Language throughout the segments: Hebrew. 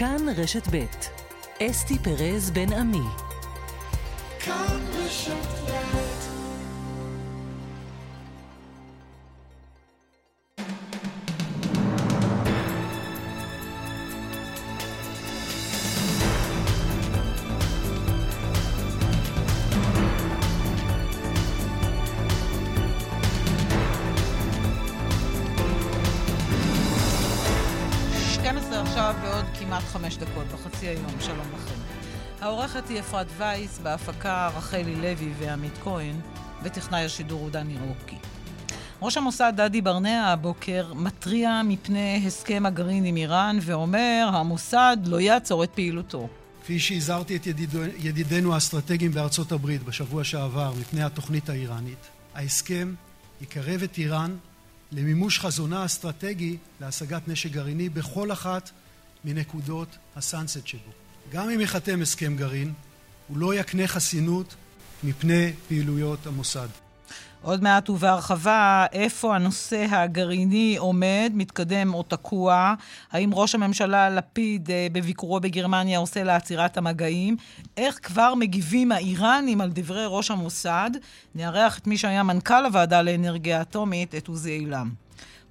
כאן רשת ב' אסתי פרז בן עמי. כאן רשת דקות, בחצי היום, שלום לכם. העורכת היא אפרת וייס, בהפקה רחלי לוי ועמית כהן, וטכנאי השידור הוא דני רוקי. ראש המוסד דדי ברנע הבוקר מתריע מפני הסכם הגרעין עם איראן ואומר, המוסד לא יעצור את פעילותו. כפי שהזהרתי את ידיד... ידידינו האסטרטגיים בארצות הברית בשבוע שעבר מפני התוכנית האיראנית, ההסכם יקרב את איראן למימוש חזונה האסטרטגי להשגת נשק גרעיני בכל אחת מנקודות הסאנסט שבו. גם אם ייחתם הסכם גרעין, הוא לא יקנה חסינות מפני פעילויות המוסד. עוד מעט ובהרחבה, איפה הנושא הגרעיני עומד, מתקדם או תקוע? האם ראש הממשלה לפיד אה, בביקורו בגרמניה עושה לעצירת המגעים? איך כבר מגיבים האיראנים על דברי ראש המוסד? נארח את מי שהיה מנכ"ל הוועדה לאנרגיה אטומית, את עוזי אילם.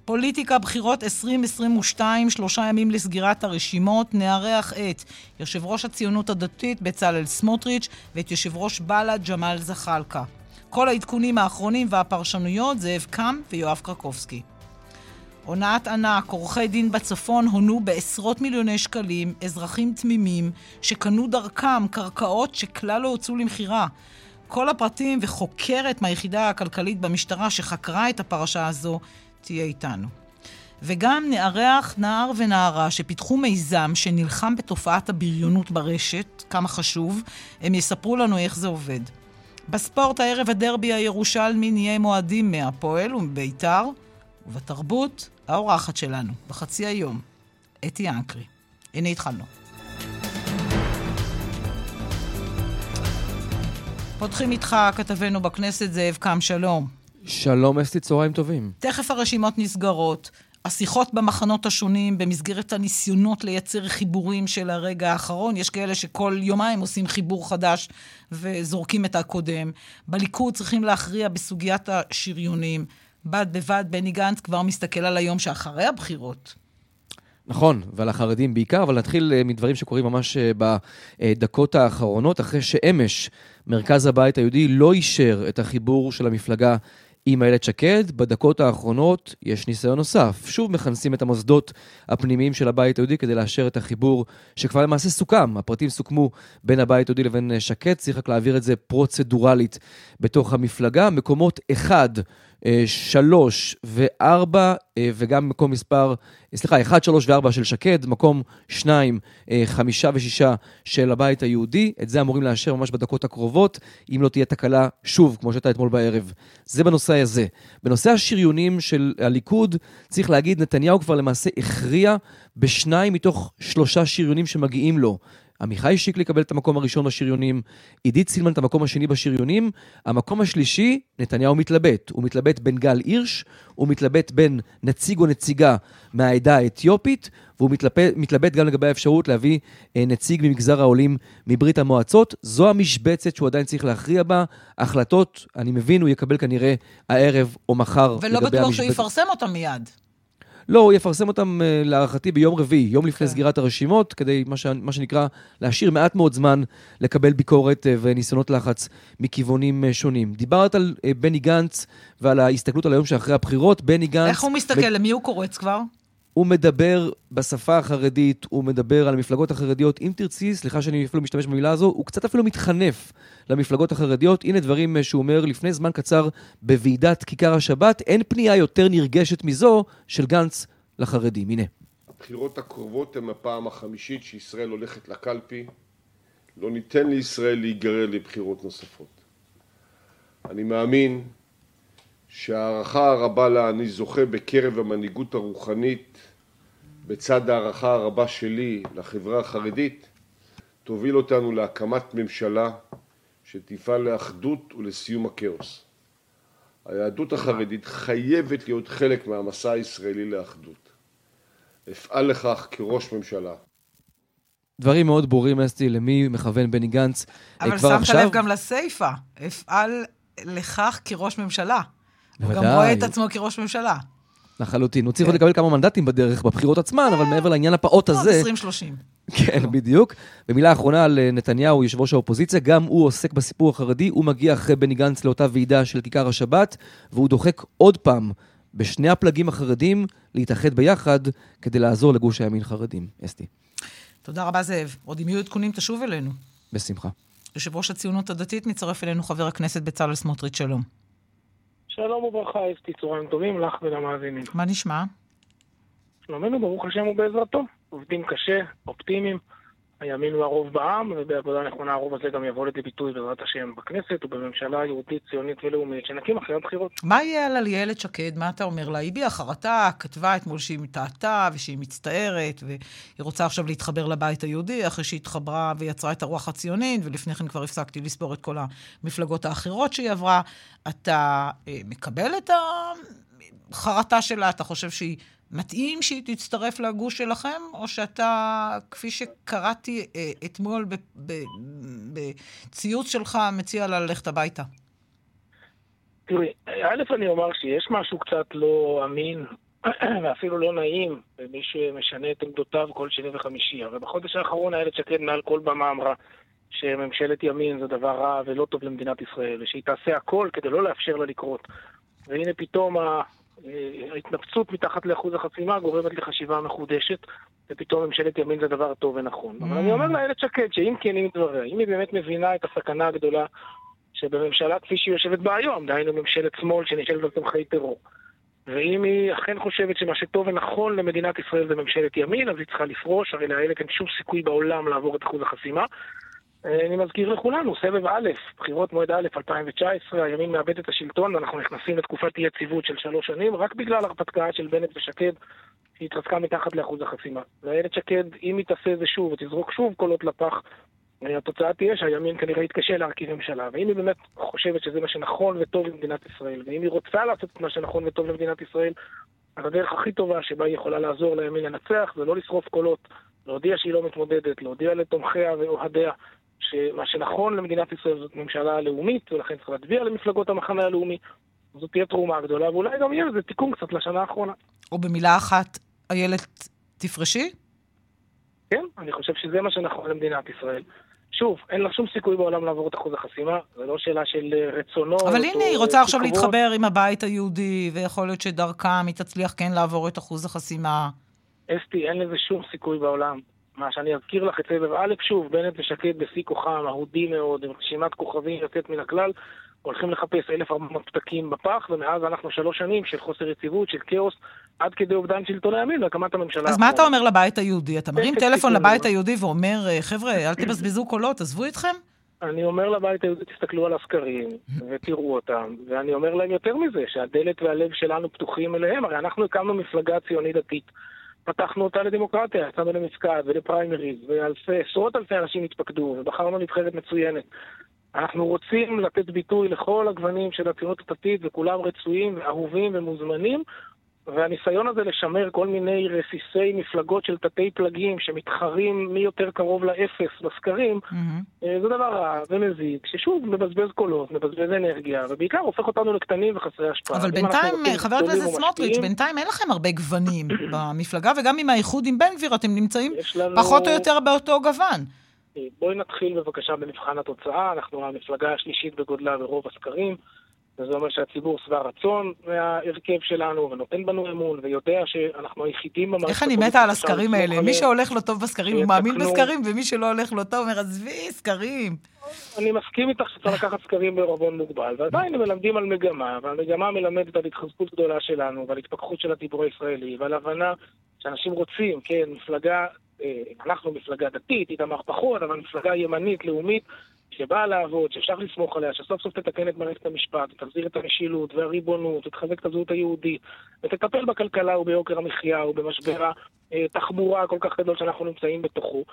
פוליטיקה בחירות 2022, שלושה ימים לסגירת הרשימות, נארח את יושב ראש הציונות הדתית בצלאל סמוטריץ' ואת יושב ראש בל"ד ג'מאל זחאלקה. כל העדכונים האחרונים והפרשנויות זאב קם ויואב קרקובסקי. הונאת ענק, עורכי דין בצפון הונו בעשרות מיליוני שקלים אזרחים תמימים שקנו דרכם קרקעות שכלל לא הוצאו למכירה. כל הפרטים וחוקרת מהיחידה הכלכלית במשטרה שחקרה את הפרשה הזו תהיה איתנו. וגם נארח נער ונערה שפיתחו מיזם שנלחם בתופעת הבריונות ברשת, כמה חשוב, הם יספרו לנו איך זה עובד. בספורט הערב הדרבי הירושלמי נהיה מועדים מהפועל ומביתר, ובתרבות, האורחת שלנו, בחצי היום, אתי אנקרי. הנה התחלנו. פותחים איתך כתבנו בכנסת זאב קם, שלום. שלום אסתי, צהריים טובים. תכף הרשימות נסגרות. השיחות במחנות השונים, במסגרת הניסיונות לייצר חיבורים של הרגע האחרון, יש כאלה שכל יומיים עושים חיבור חדש וזורקים את הקודם. בליכוד צריכים להכריע בסוגיית השריונים. בד בבד, בני גנץ כבר מסתכל על היום שאחרי הבחירות. נכון, ועל החרדים בעיקר, אבל נתחיל אה, מדברים שקורים ממש אה, בדקות האחרונות, אחרי שאמש מרכז הבית היהודי לא אישר את החיבור של המפלגה עם איילת שקד, בדקות האחרונות יש ניסיון נוסף. שוב מכנסים את המוסדות הפנימיים של הבית היהודי כדי לאשר את החיבור שכבר למעשה סוכם. הפרטים סוכמו בין הבית היהודי לבין שקד, צריך רק להעביר את זה פרוצדורלית בתוך המפלגה. מקומות אחד אה, שלוש וארבע, אה, וגם מקום מספר, סליחה, אחד, שלוש וארבע של שקד, מקום שניים, אה, חמישה ושישה של הבית היהודי. את זה אמורים לאשר ממש בדקות הקרובות, אם לא תהיה תקלה שוב, כמו שהייתה אתמול בערב. זה בנושא הזה. בנושא השריונים של הליכוד, צריך להגיד, נתניהו כבר למעשה הכריע בשניים מתוך שלושה שריונים שמגיעים לו. עמיחי שיקלי יקבל את המקום הראשון בשריונים, עידית סילמן את המקום השני בשריונים, המקום השלישי, נתניהו מתלבט. הוא מתלבט בין גל הירש, הוא מתלבט בין נציג או נציגה מהעדה האתיופית, והוא מתלבט, מתלבט גם לגבי האפשרות להביא אה, נציג ממגזר העולים מברית המועצות. זו המשבצת שהוא עדיין צריך להכריע בה. החלטות, אני מבין, הוא יקבל כנראה הערב או מחר. ולא בטוח שהוא יפרסם אותם מיד. לא, הוא יפרסם אותם אה, להערכתי ביום רביעי, יום לפני כן. סגירת הרשימות, כדי מה, ש... מה שנקרא להשאיר מעט מאוד זמן לקבל ביקורת אה, וניסיונות לחץ מכיוונים אה, שונים. דיברת על בני גנץ ועל ההסתכלות על היום שאחרי הבחירות. בני גנץ... איך הוא מסתכל? ו... למי הוא קורץ כבר? הוא מדבר בשפה החרדית, הוא מדבר על המפלגות החרדיות. אם תרצי, סליחה שאני אפילו משתמש במילה הזו, הוא קצת אפילו מתחנף למפלגות החרדיות. הנה דברים שהוא אומר לפני זמן קצר בוועידת כיכר השבת. אין פנייה יותר נרגשת מזו של גנץ לחרדים. הנה. הבחירות הקרובות הן הפעם החמישית שישראל הולכת לקלפי. לא ניתן לישראל להיגרר לבחירות נוספות. אני מאמין שהערכה הרבה לה אני זוכה בקרב המנהיגות הרוחנית בצד הערכה הרבה שלי לחברה החרדית תוביל אותנו להקמת ממשלה שתפעל לאחדות ולסיום הכאוס. היהדות החרדית חייבת להיות חלק מהמסע הישראלי לאחדות. אפעל לכך כראש ממשלה. דברים מאוד ברורים, אסתי, למי מכוון בני גנץ אה, כבר עכשיו. אבל שמת לב גם לסיפה, אפעל לכך כראש ממשלה. הוא גם רואה את עצמו כראש ממשלה. לחלוטין. הוא צריך עוד כן. לקבל כמה מנדטים בדרך בבחירות עצמן, אבל מעבר לעניין הפעוט הזה... 2030. כן, בדיוק. ומילה אחרונה על אה, נתניהו, יושב ראש האופוזיציה, גם הוא עוסק בסיפור החרדי, הוא מגיע אחרי בני גנץ לאותה ועידה של כיכר השבת, והוא דוחק עוד פעם בשני הפלגים החרדים להתאחד ביחד כדי לעזור לגוש הימין חרדים. אסתי. תודה רבה, זאב. עוד אם יהיו עדכונים, תשוב אלינו. בשמחה. יושב ראש הציונות הדתית, מצטרף אלינו חבר הכנסת בצלאל סמוטריץ', שלום. שלום וברכה, אסתי, צהריים טובים לך ולמאזינים. מה נשמע? שלומנו, ברוך השם ובעזרתו. עובדים קשה, אופטימיים. הימין הוא הרוב בעם, ובעבודה נכונה הרוב הזה גם יבוא לידי ביטוי בעזרת השם בכנסת ובממשלה יהודית, ציונית ולאומית שנקים אחרי הבחירות. מה יהיה על איילת שקד? מה אתה אומר לה? היא הביעה חרטה, כתבה אתמול שהיא מתעתה ושהיא מצטערת, והיא רוצה עכשיו להתחבר לבית היהודי, אחרי שהיא התחברה ויצרה את הרוח הציונית, ולפני כן כבר הפסקתי לספור את כל המפלגות האחרות שהיא עברה. אתה אה, מקבל את החרטה שלה? אתה חושב שהיא מתאים שהיא תצטרף לגוש שלכם, או שאתה, כפי שקראתי אה, אתמול בציוץ שלך, מציע לה ללכת הביתה? תראי, א', אני אומר שיש משהו קצת לא אמין, ואפילו לא נעים, במי שמשנה את עמדותיו כל שני וחמישי. הרי בחודש האחרון איילת שקד מעל כל במה אמרה שממשלת ימין זה דבר רע ולא טוב למדינת ישראל, ושהיא תעשה הכל כדי לא לאפשר לה לקרות. והנה פתאום ההתנפצות מתחת לאחוז החסימה גורמת לחשיבה מחודשת, ופתאום ממשלת ימין זה דבר טוב ונכון. אבל אני אומר לאיילת שקד שאם כנים דבריה, אם היא באמת מבינה את הסכנה הגדולה שבממשלה כפי שהיא יושבת בה היום, דהיינו ממשלת שמאל שנשאלת על תומכי טרור, ואם היא אכן חושבת שמה שטוב ונכון למדינת ישראל זה ממשלת ימין, אז היא צריכה לפרוש, הרי לאיילת אין שום סיכוי בעולם לעבור את אחוז החסימה. אני מזכיר לכולנו, סבב א', בחירות מועד א', 2019, הימין מאבד את השלטון ואנחנו נכנסים לתקופת אי יציבות של שלוש שנים, רק בגלל הרפתקה של בנט ושקד, שהתרסקה מתחת לאחוז החסימה. ואיילת שקד, אם היא תעשה זה שוב ותזרוק שוב קולות לפח, התוצאה תהיה שהימין כנראה יתקשה להרכיב ממשלה. ואם היא באמת חושבת שזה מה שנכון וטוב למדינת ישראל, ואם היא רוצה לעשות את מה שנכון וטוב למדינת ישראל, אז הדרך הכי טובה שבה היא יכולה לעזור לימין לנצח זה לא לשרוף קולות, להודיע שהיא לא מתמודדת, להודיע לתומכיה ואוהדיה שמה שנכון למדינת ישראל זאת ממשלה לאומית, ולכן צריך להצביע למפלגות המחנה הלאומי. זאת תהיה תרומה גדולה, ואולי גם יהיה איזה תיקון קצת לשנה האחרונה. או במילה אחת, איילת, תפרשי? כן, אני חושב שזה מה שנכון למדינת ישראל. שוב, אין לה שום סיכוי בעולם לעבור את אחוז החסימה, זו לא שאלה של אה, רצונות. אבל הנה, היא רוצה עכשיו להתחבר עם הבית היהודי, ויכול להיות שדרכם היא תצליח כן לעבור את אחוז החסימה. אסתי, אין לזה שום סיכוי בעולם. מה שאני אזכיר לך את סבב א', שוב, בנט ושקד בשיא כוחם, אהודי מאוד, עם רשימת כוכבים יוצאת מן הכלל, הולכים לחפש 1,400 פתקים בפח, ומאז אנחנו שלוש שנים של חוסר יציבות, של כאוס, עד כדי אובדן שלטון הימין והקמת הממשלה. אז מה אתה אומר לבית היהודי? אתה מרים טלפון לבית היהודי ואומר, אה, חבר'ה, אל תבזבזו קולות, עזבו אתכם? אני אומר לבית היהודי, תסתכלו על הסקרים ותראו אותם, ואני אומר להם יותר מזה, שהדלת והלב שלנו פתוחים אליהם, הרי אנחנו הקמנו מפלגה ציונית דתית. פתחנו אותה לדמוקרטיה, יצאנו למפקד ולפריימריז, ואלפי, עשרות אלפי אנשים התפקדו, ובחרנו נבחרת מצוינת. אנחנו רוצים לתת ביטוי לכל הגוונים של הציונות הדתית, וכולם רצויים ואהובים ומוזמנים, והניסיון הזה לשמר כל מיני רסיסי מפלגות של תתי פלגים שמתחרים מי יותר קרוב לאפס בסקרים, mm-hmm. זה דבר רע ומזיק, ששוב מבזבז קולות, מבזבז אנרגיה, ובעיקר הופך אותנו לקטנים וחסרי השפעה. אבל בינתיים, חבר הכנסת סמוטריץ', בינתיים אין לכם הרבה גוונים במפלגה, וגם עם האיחוד עם בן גביר אתם נמצאים לנו... פחות או יותר באותו גוון. בואי נתחיל בבקשה במבחן התוצאה, אנחנו המפלגה השלישית בגודלה ברוב הסקרים. וזה אומר שהציבור שבע רצון מההרכב שלנו, ונותן בנו אמון, ויודע שאנחנו היחידים במערכת... איך אני מתה על הסקרים האלה? מי שהולך לו טוב בסקרים, הוא מאמין בסקרים, ומי שלא הולך לו טוב אומר, עזבי, סקרים. אני מסכים איתך שצריך לקחת סקרים בערבון מוגבל, ועדיין הם מלמדים על מגמה, והמגמה מלמדת על התחזקות גדולה שלנו, ועל התפכחות של הציבור הישראלי, ועל הבנה שאנשים רוצים, כן, מפלגה, אה, אנחנו מפלגה דתית, איתמר פחות, אבל מפלגה ימנית, לאומית, שבאה לעבוד, שאפשר לסמוך עליה, שסוף סוף תתקן את מערכת המשפט, תחזיר את המשילות והריבונות, ותחזק את הזהות היהודית, ותטפל בכלכלה וביוקר המחיה ובמשבר התחבורה הכל כך גדול שאנחנו נמצאים בתוכו.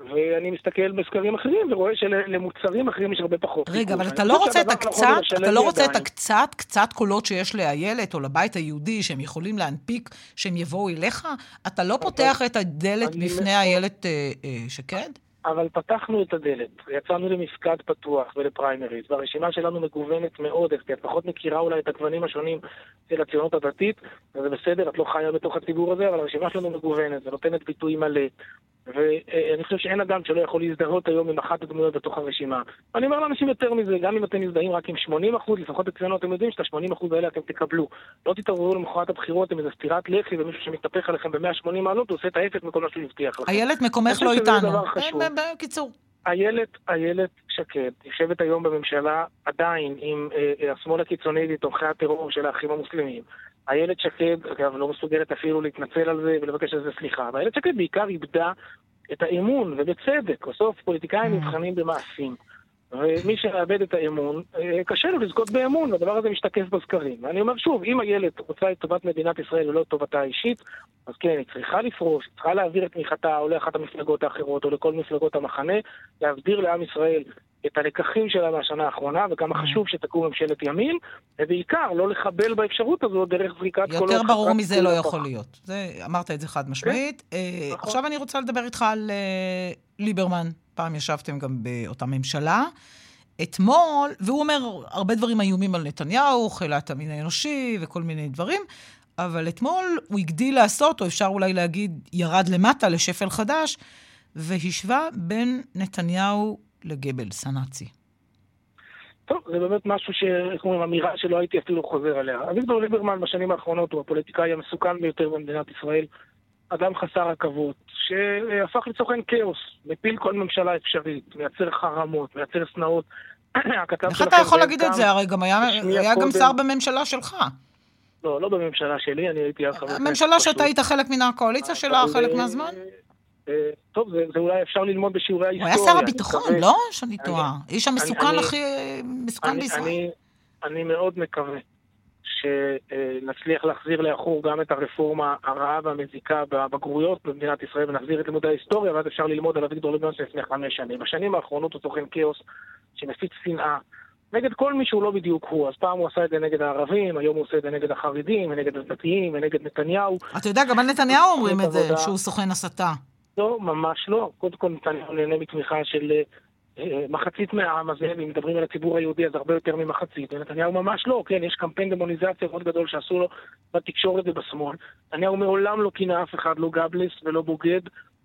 ואני מסתכל בסקרים אחרים ורואה שלמוצרים אחרים יש הרבה פחות. רגע, אבל אתה לא רוצה את הקצת, אתה לא רוצה את הקצת, קצת קולות שיש לאיילת או לבית היהודי שהם יכולים להנפיק, שהם יבואו אליך? אתה לא פותח את הדלת בפני איילת אה, אה, שקד? אבל פתחנו את הדלת, יצאנו למפקד פתוח ולפריימריז, והרשימה שלנו מגוונת מאוד, כי את פחות מכירה אולי את הגוונים השונים של הציונות הדתית, וזה בסדר, את לא חיה בתוך הציבור הזה, אבל הרשימה שלנו מגוונת ונותנת ביטוי מלא. ואני חושב שאין אדם שלא יכול להזדהות היום עם אחת הדמויות בתוך הרשימה. אני אומר לאנשים יותר מזה, גם אם אתם מזדהים רק עם 80 אחוז, לפחות אצלנו אתם יודעים שאת ה-80 אחוז האלה אתם תקבלו. לא תתעוררו למחרת הבחירות עם איזה סטירת לחי ומישהו שמתהפך עליכם ב-180 מעלות, הוא עושה את ההפך מכל מה שהוא הבטיח לכם. איילת, מקומך לא איתנו. בקיצור. איילת, איילת שקד יושבת היום בממשלה עדיין עם אה, אה, השמאל הקיצוני ותומכי הטרור של האחים המוסלמים. איילת שקד, אגב, לא מסוגלת אפילו להתנצל על זה ולבקש על זה סליחה. ואיילת שקד בעיקר איבדה את האמון, ובצדק. בסוף פוליטיקאים mm. נבחנים במעשים. ומי שמאבד את האמון, אה, קשה לו לזכות באמון, והדבר הזה משתקף בסקרים. ואני אומר שוב, אם איילת רוצה את טובת מדינת ישראל ולא את טובתה האישית, אז כן, היא צריכה לפרוש, היא צריכה להעביר את תמיכתה או לאחת המפלגות האחרות או לכל מפלגות המחנה, להסביר לעם ישראל את הלקחים שלה מהשנה האחרונה, וכמה mm. חשוב שתקום ממשלת ימין, ובעיקר לא לחבל באפשרות הזו דרך זריקת קולות. יותר ברור מזה לא יכול להיות. זה, אמרת את זה חד משמעית. כן, אה, נכון. עכשיו אני רוצה לדבר איתך על אה, ליברמן. פעם ישבתם גם באותה ממשלה. אתמול, והוא אומר הרבה דברים איומים על נתניהו, חילת המין האנושי וכל מיני דברים, אבל אתמול הוא הגדיל לעשות, או אפשר אולי להגיד, ירד למטה לשפל חדש, והשווה בין נתניהו לגבלס הנאצי. טוב, זה באמת משהו ש... איך אומרים, אמירה שלא הייתי אפילו חוזר עליה. אביגדור ליברמן בשנים האחרונות הוא הפוליטיקאי המסוכן ביותר במדינת ישראל. אדם חסר עכבות, שהפך לסוכן כאוס, מפיל כל ממשלה אפשרית, מייצר חרמות, מייצר שנאות. איך אתה יכול להגיד את זה? הרי גם היה, היה גם שר בממשלה שלך. לא, לא בממשלה שלי, אני הייתי אז חבר כנסת. הממשלה שאתה היית חלק מן הקואליציה שלה חלק אה, מהזמן? אה, טוב, זה, זה אולי אפשר ללמוד בשיעורי ההיסטוריה. הוא היה שר הביטחון, לא? שאני טועה. איש המסוכן הכי מסוכן בישראל. אני, אני מאוד מקווה שנצליח להחזיר לאחור גם את הרפורמה הרעה והמזיקה בבגרויות במדינת ישראל ונחזיר את לימודי ההיסטוריה ואז אפשר ללמוד על אביגדור ליברמן לפני חמש שנים. בשנים האחרונות הוא סוכן כאוס שמפיץ שנאה נגד כל מי שהוא לא בדיוק הוא. אז פעם הוא עשה את זה נגד הערבים, היום הוא עושה את זה נגד החרדים, ונגד הדתיים, ונגד נתניהו. אתה יודע, גם על נתניהו אומרים את זה, שהוא סוכן הסתה. לא, ממש לא. קודם כל נתניהו נהנה מתמיכה של מחצית מהעם הזה, אם מדברים על הציבור היהודי אז הרבה יותר ממחצית, ונתניהו ממש לא, כן, יש קמפיין דמוניזציה מאוד גדול שעשו לו בתקשורת ובשמאל. נתניהו מעולם לא כינה אף אחד, לא גבלס ולא בוגד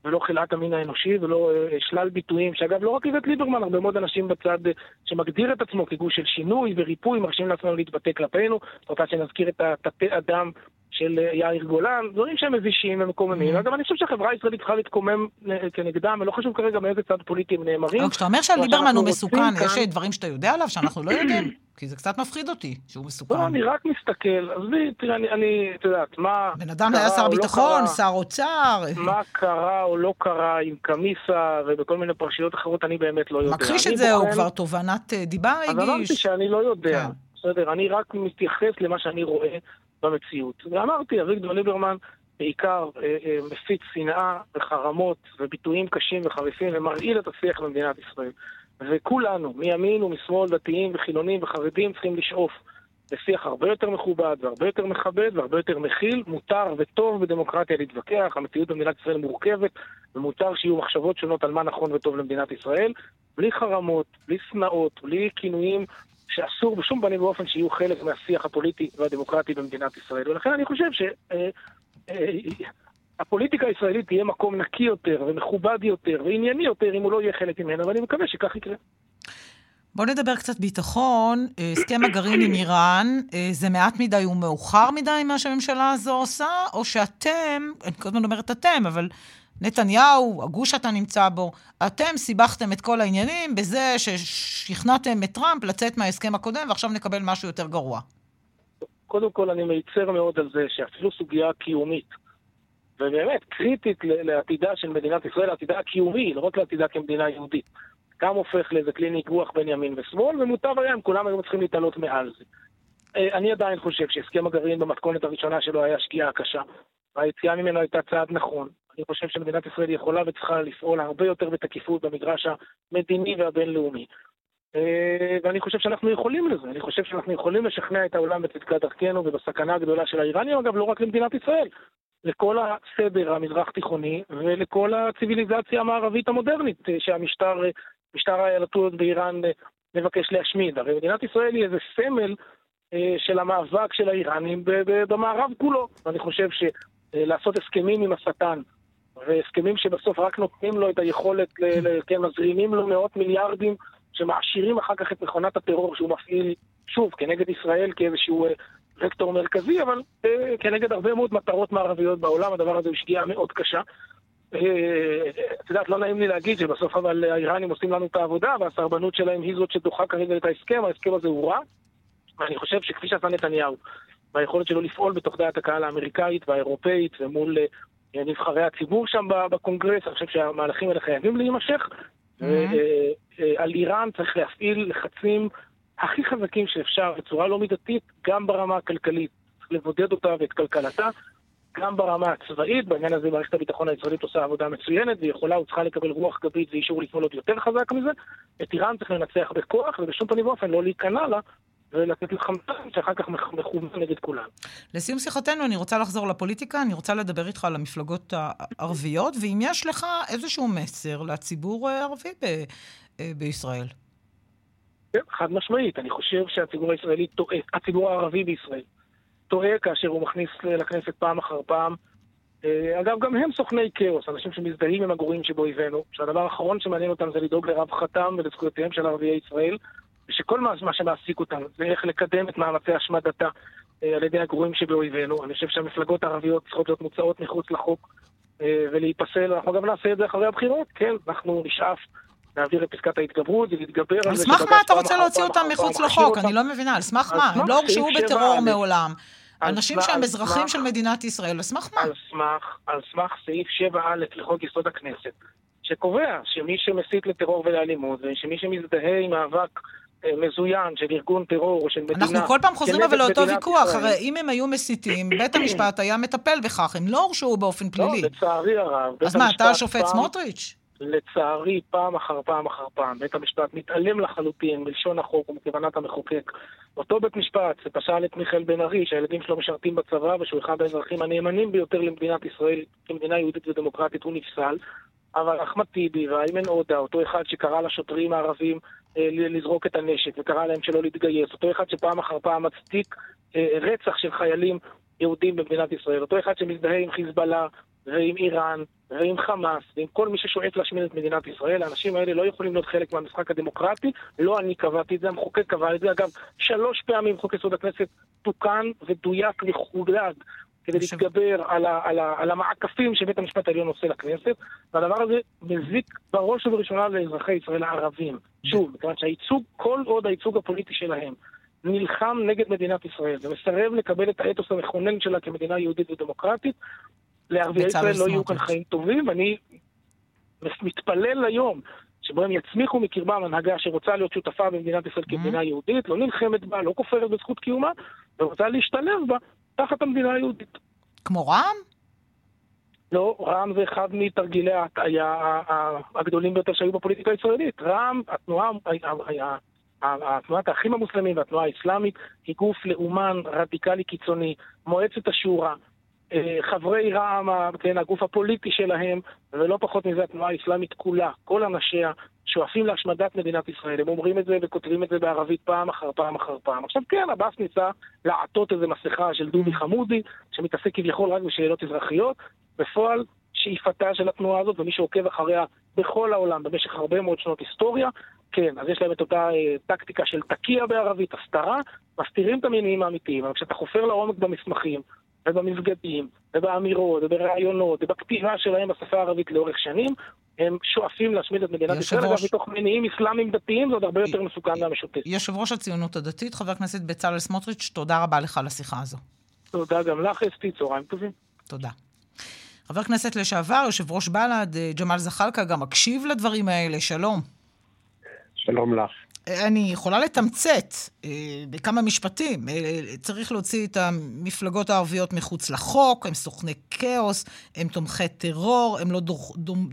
ולא חלאת המין האנושי ולא אה, שלל ביטויים, שאגב לא רק איווט ליברמן, הרבה מאוד אנשים בצד אה, שמגדיר את עצמו כגוש של שינוי וריפוי, מרשים לעצמם להתבטא כלפינו, רוצה שנזכיר את התתי אדם של אה, יאיר גולן, דברים שהם מבישים ומקוממים. Mm-hmm. אגב, אני חושב שהחברה הישראלית צריכה להתקומם אה, כנגדם, ולא חשוב כרגע מאיזה צד פוליטי הם נאמרים. כשאתה אומר שליברמן הוא מסוכן, יש דברים שאתה יודע עליו שאנחנו לא יודעים? כי זה קצת מפחיד אותי, שהוא מסוכן. לא, אני רק מסתכל, עזבי, תראה, אני, את יודעת, מה... בן אדם היה שר לא ביטחון, שר אוצר. מה קרה או לא קרה עם קמיסה ובכל מיני פרשיות אחרות, אני באמת לא יודע. מכחיש את זה, הוא כבר תובנת אה, דיבה הגיש. אז אמרתי שאני לא יודע. כן. בסדר, אני רק מתייחס למה שאני רואה במציאות. ואמרתי, אביגדור ליברמן בעיקר אה, אה, מפיץ שנאה וחרמות וביטויים קשים וחריפים ומרעיל את השיח במדינת ישראל. וכולנו, מימין ומשמאל, דתיים וחילונים וחרדים, צריכים לשאוף לשיח הרבה יותר מכובד והרבה יותר מכבד והרבה יותר מכיל. מותר וטוב בדמוקרטיה להתווכח, המציאות במדינת ישראל מורכבת, ומותר שיהיו מחשבות שונות על מה נכון וטוב למדינת ישראל, בלי חרמות, בלי שנאות, בלי כינויים שאסור בשום פנים ואופן שיהיו חלק מהשיח הפוליטי והדמוקרטי במדינת ישראל. ולכן אני חושב שהפוליטיקה אה, אה, הישראלית תהיה מקום נקי יותר ומכובד יותר וענייני יותר אם הוא לא יהיה חלק ממנו, ואני מקווה שכך יקרה. בואו נדבר קצת ביטחון. אה, הסכם הגרעין עם איראן, זה מעט מדי ומאוחר מדי מה שהממשלה הזו עושה, או שאתם, אני כל הזמן אומרת אתם, אבל נתניהו, הגוש שאתה נמצא בו, אתם סיבכתם את כל העניינים בזה ששכנעתם את טראמפ לצאת מההסכם הקודם ועכשיו נקבל משהו יותר גרוע. קודם כל אני מיצר מאוד על זה שאפילו סוגיה קיומית, ובאמת קריטית לעתידה של מדינת ישראל, לעתידה הקיומי, לא רק לעתידה כמדינה יהודית. גם הופך לאיזה כלי ניגוח בין ימין ושמאל, ומוטב היה אם כולם היו צריכים להתעלות מעל זה. אה, אני עדיין חושב שהסכם הגרעין במתכונת הראשונה שלו היה שגיאה קשה, והיציאה ממנו הייתה צעד נכון. אני חושב שמדינת ישראל יכולה וצריכה לפעול הרבה יותר בתקיפות במגרש המדיני והבינלאומי. אה, ואני חושב שאנחנו יכולים לזה, אני חושב שאנחנו יכולים לשכנע את העולם בצדקת דרכנו ובסכנה הגדולה של האיראנים, אגב, לא רק למדינת ישראל, לכל הסדר המזרח-תיכוני ולכל הציוויליזציה המערבית המודרנית אה, שהמשטר, אה, משטר האייתולות באיראן מבקש להשמיד. הרי מדינת ישראל היא איזה סמל של המאבק של האיראנים במערב כולו. ואני חושב שלעשות הסכמים עם השטן, והסכמים שבסוף רק נותנים לו את היכולת, כן, מזרימים לו מאות מיליארדים שמעשירים אחר כך את מכונת הטרור שהוא מפעיל, שוב, כנגד ישראל כאיזשהו אה, וקטור מרכזי, אבל אה, כנגד הרבה מאוד מטרות מערביות בעולם, הדבר הזה הוא שגיאה מאוד קשה. אה, את יודעת, לא נעים לי להגיד שבסוף אבל האיראנים עושים לנו את העבודה, והסרבנות שלהם היא זאת שדוחה כרגע את ההסכם, ההסכם הזה הוא רע, ואני חושב שכפי שעשה נתניהו, והיכולת שלו לפעול בתוך דעת הקהל האמריקאית והאירופאית ומול נבחרי הציבור שם בקונגרס, אני חושב שהמהלכים האלה חייבים להימשך. על איראן צריך להפעיל לחצים הכי חזקים שאפשר בצורה לא מידתית, גם ברמה הכלכלית. צריך לבודד אותה ואת כלכלתה, גם ברמה הצבאית, בעניין הזה מערכת הביטחון הישראלית עושה עבודה מצוינת, והיא יכולה וצריכה לקבל רוח גבית ואישור לפעול עוד יותר חזק מזה. את איראן צריך לנצח בכוח, ובשום פנים ואופן לא להיכנע לה, ולתת לך חמצן שאחר כך מכוון נגד כולם. לסיום שיחתנו, אני רוצה לחזור לפוליטיקה, אני רוצה לדבר איתך על המפלגות הערביות, ואם יש לך איזשהו מסר לציבור הערבי ב- אה, בישראל. כן, חד משמעית. אני חושב שהציבור הישראלי טועה, הציבור הערבי בישראל טועה כאשר הוא מכניס לכנסת פעם אחר פעם. אה, אגב, גם הם סוכני כאוס, אנשים שמזדהים עם הגורים שבאויבינו, שהדבר האחרון שמעניין אותם זה לדאוג לרווחתם ולזכויותיהם של ערביי ישראל. ושכל מה שמעסיק אותנו זה איך לקדם את מאמצי השמדתה אה, על ידי הגרועים שבאויבינו. אני חושב שהמפלגות הערביות צריכות להיות מוצאות מחוץ לחוק אה, ולהיפסל. אנחנו גם נעשה את זה אחרי הבחירות, כן, אנחנו נשאף להעביר את פסקת ההתגברות ולהתגבר על זה על סמך מה אתה רוצה להוציא אותם מחוץ לחוק? אני לא מבינה, על סמך מה? הם לא הורשעו בטרור מעולם. אנשים שהם אזרחים של מדינת ישראל, על סמך מה? על סמך סעיף 7א לחוק יסוד הכנסת, שקובע שמי שמסית לטרור ולאלימות, ושמי שמזדהה עם מאבק מזוין של ארגון טרור או של מדינה... אנחנו כל פעם חוזרים אבל לאותו ויכוח, ישראל. הרי אם הם היו מסיתים, בית המשפט היה מטפל בכך, הם לא הורשעו באופן לא, פלילי. לא, לצערי הרב. אז מה, אתה השופט סמוטריץ'? לצערי, פעם אחר פעם אחר פעם, בית המשפט מתעלם לחלוטין מלשון החוק ומכוונת המחוקק. אותו בית משפט שפשע את מיכאל בן ארי, שהילדים שלו משרתים בצבא ושהוא אחד האזרחים הנאמנים ביותר למדינת ישראל כמדינה יהודית ודמוקרטית, הוא נפסל. אבל אחמד טיבי ואיימן עודה, אותו אחד שקרא לשוטרים הערבים אה, לזרוק את הנשק וקרא להם שלא להתגייס, אותו אחד שפעם אחר פעם מצדיק אה, רצח של חיילים יהודים במדינת ישראל, אותו אחד שמזדהה עם חיזבאללה ועם איראן ועם חמאס ועם כל מי ששואף להשמיד את מדינת ישראל, האנשים האלה לא יכולים להיות חלק מהמשחק הדמוקרטי, לא אני קבעתי את זה, המחוקק קבע את זה, אגב, שלוש פעמים חוק יסוד הכנסת תוקן ודויק וחודד כדי להתגבר על, ה, על, ה, על המעקפים שבית המשפט העליון עושה לכנסת, והדבר הזה מזיק בראש ובראשונה לאזרחי ישראל הערבים. שוב, מכיוון שהייצוג, כל עוד הייצוג הפוליטי שלהם נלחם נגד מדינת ישראל ומסרב לקבל את האתוס המכונן שלה כמדינה יהודית ודמוקרטית, לערביי ישראל לא יהיו כאן חיים טובים, ואני מתפלל ליום שבו הם יצמיחו מקרבם הנהגה שרוצה להיות שותפה במדינת ישראל כמדינה יהודית, לא נלחמת בה, לא כופרת בזכות קיומה, ורוצה להשתלב בה תחת המדינה היהודית. כמו רע"מ? לא, רע"מ זה אחד מתרגילי ההטעיה הגדולים ביותר שהיו בפוליטיקה הישראלית. רע"מ, התנועה, התנועת האחים המוסלמים והתנועה האסלאמית היא גוף לאומן רדיקלי קיצוני. מועצת השורא, חברי רע"מ, כן, הגוף הפוליטי שלהם, ולא פחות מזה התנועה האסלאמית כולה, כל אנשיה שואפים להשמדת מדינת ישראל. הם אומרים את זה וכותבים את זה בערבית פעם אחר פעם אחר פעם. עכשיו כן, עבאס ניסה לעטות איזה מסכה של דובי חמודי, שמתעסק כביכול רק בשאלות אזרחיות. בפועל, שאיפתה של התנועה הזאת, ומי שעוקב אחריה בכל העולם במשך הרבה מאוד שנות היסטוריה, כן, אז יש להם את אותה אה, טקטיקה של תקיע בערבית, הסתרה, מסתירים את המניעים האמיתיים, אבל כשאתה חופר לעומק במסמכים, ובמסגדים, ובאמירות, ובראיונות, ובכתיבה שלהם בשפה הערבית לאורך שנים, הם שואפים להשמיד את מדינת ישראל, אגב, מתוך מניעים אסלאמיים דתיים, זה עוד הרבה יותר מסוכן מהמשותף. יושב ראש הציונות הדתית, חבר הכנסת בצלאל סמוטריץ', תודה רבה לך על השיחה הזו. תודה גם לך, אסתי, צהריים טובים. תודה. חבר כנסת לשעבר, יושב ראש בל"ד, אה, ג'מאל זחאלקה, גם מקשיב לדברים האלה, שלום. שלום לך. אני יכולה לתמצת אה, בכמה משפטים. אה, צריך להוציא את המפלגות הערביות מחוץ לחוק, הם סוכני כאוס, הם תומכי טרור, הם לא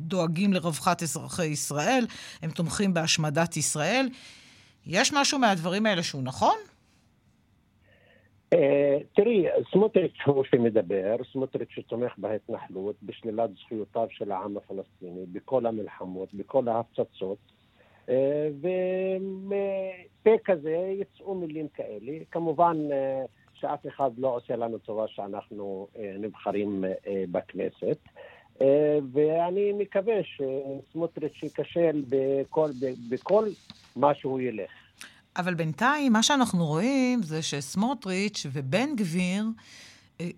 דואגים לרווחת אזרחי ישראל, הם תומכים בהשמדת ישראל. יש משהו מהדברים האלה שהוא נכון? אה, תראי, סמוטריץ' הוא שמדבר, סמוטריץ' שתומך בהתנחלות, בשלילת זכויותיו של העם הפלסטיני, בכל המלחמות, בכל ההפצצות. ומפה כזה יצאו מילים כאלה. כמובן אה, שאף אחד לא עושה לנו טובה שאנחנו אה, נבחרים אה, בכנסת. ואני מקווה שסמוטריץ' ייכשל בכל, בכל מה שהוא ילך. אבל בינתיים, מה שאנחנו רואים זה שסמוטריץ' ובן גביר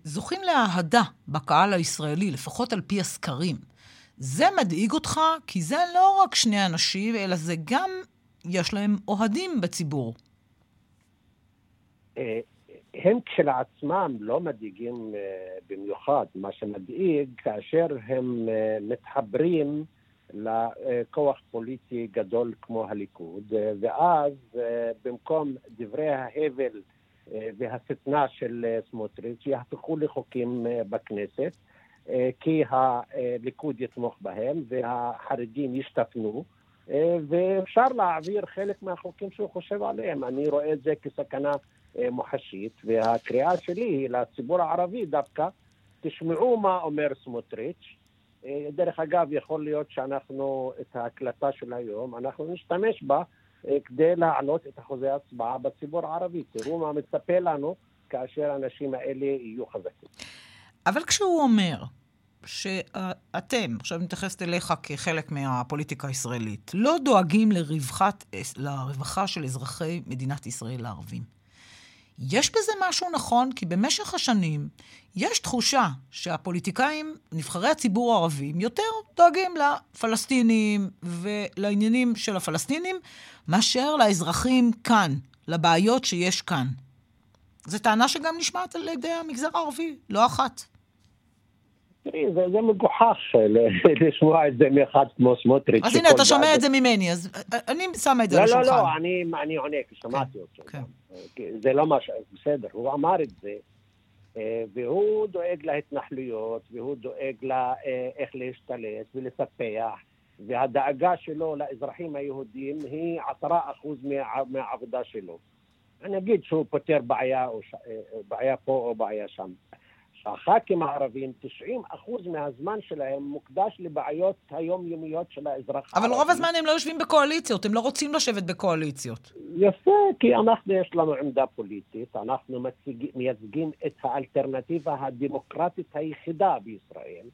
זוכים לאהדה בקהל הישראלי, לפחות על פי הסקרים. זה מדאיג אותך, כי זה לא רק שני אנשים, אלא זה גם, יש להם אוהדים בציבור. אה, הם כשלעצמם לא מדאיגים אה, במיוחד. מה שמדאיג, כאשר הם אה, מתחברים לכוח פוליטי גדול כמו הליכוד, ואז במקום דברי ההבל והשטנה של סמוטריץ' יהפכו לחוקים בכנסת. אה, כי הליכוד יתמוך בהם והחרדים ישתפנו, אה, ואפשר להעביר חלק מהחוקים שהוא חושב עליהם. אני רואה את זה כסכנה אה, מוחשית, והקריאה שלי היא לציבור הערבי דווקא, תשמעו מה אומר סמוטריץ'. דרך אגב, יכול להיות שאנחנו, את ההקלטה של היום, אנחנו נשתמש בה כדי להעלות את אחוזי ההצבעה בציבור הערבי. תראו מה מצפה לנו כאשר האנשים האלה יהיו חזקים. אבל כשהוא אומר שאתם, עכשיו אני מתייחסת אליך כחלק מהפוליטיקה הישראלית, לא דואגים לרווחת, לרווחה של אזרחי מדינת ישראל הערבים. יש בזה משהו נכון, כי במשך השנים יש תחושה שהפוליטיקאים, נבחרי הציבור הערבים, יותר דואגים לפלסטינים ולעניינים של הפלסטינים, מאשר לאזרחים כאן, לבעיות שיש כאן. זו טענה שגם נשמעת על ידי המגזר הערבי, לא אחת. זה, זה מגוחך לשמוע את זה מאחד כמו סמוטריץ'. אז הנה, אתה שומע את זה ממני, אז אני שמה את זה לא, על השולחן. לא, לא, אני, אני עונה, כי שמעתי כן, אותו. כן. זה לא מה ש... בסדר, הוא אמר את זה, אה, והוא דואג להתנחלויות, והוא דואג לה, אה, איך להשתלט ולספח, והדאגה שלו לאזרחים היהודים היא עשרה אחוז מה, מהעבודה שלו. אני אגיד שהוא פותר בעיה, ש... אה, בעיה פה או בעיה שם. הח"כים הערבים, 90 אחוז מהזמן שלהם מוקדש לבעיות היומיומיות של האזרח הערבי. אבל רוב הזמן הם לא יושבים בקואליציות, הם לא רוצים לשבת בקואליציות. יפה, כי אנחנו, יש לנו עמדה פוליטית, אנחנו מציג, מייצגים את האלטרנטיבה הדמוקרטית היחידה בישראל,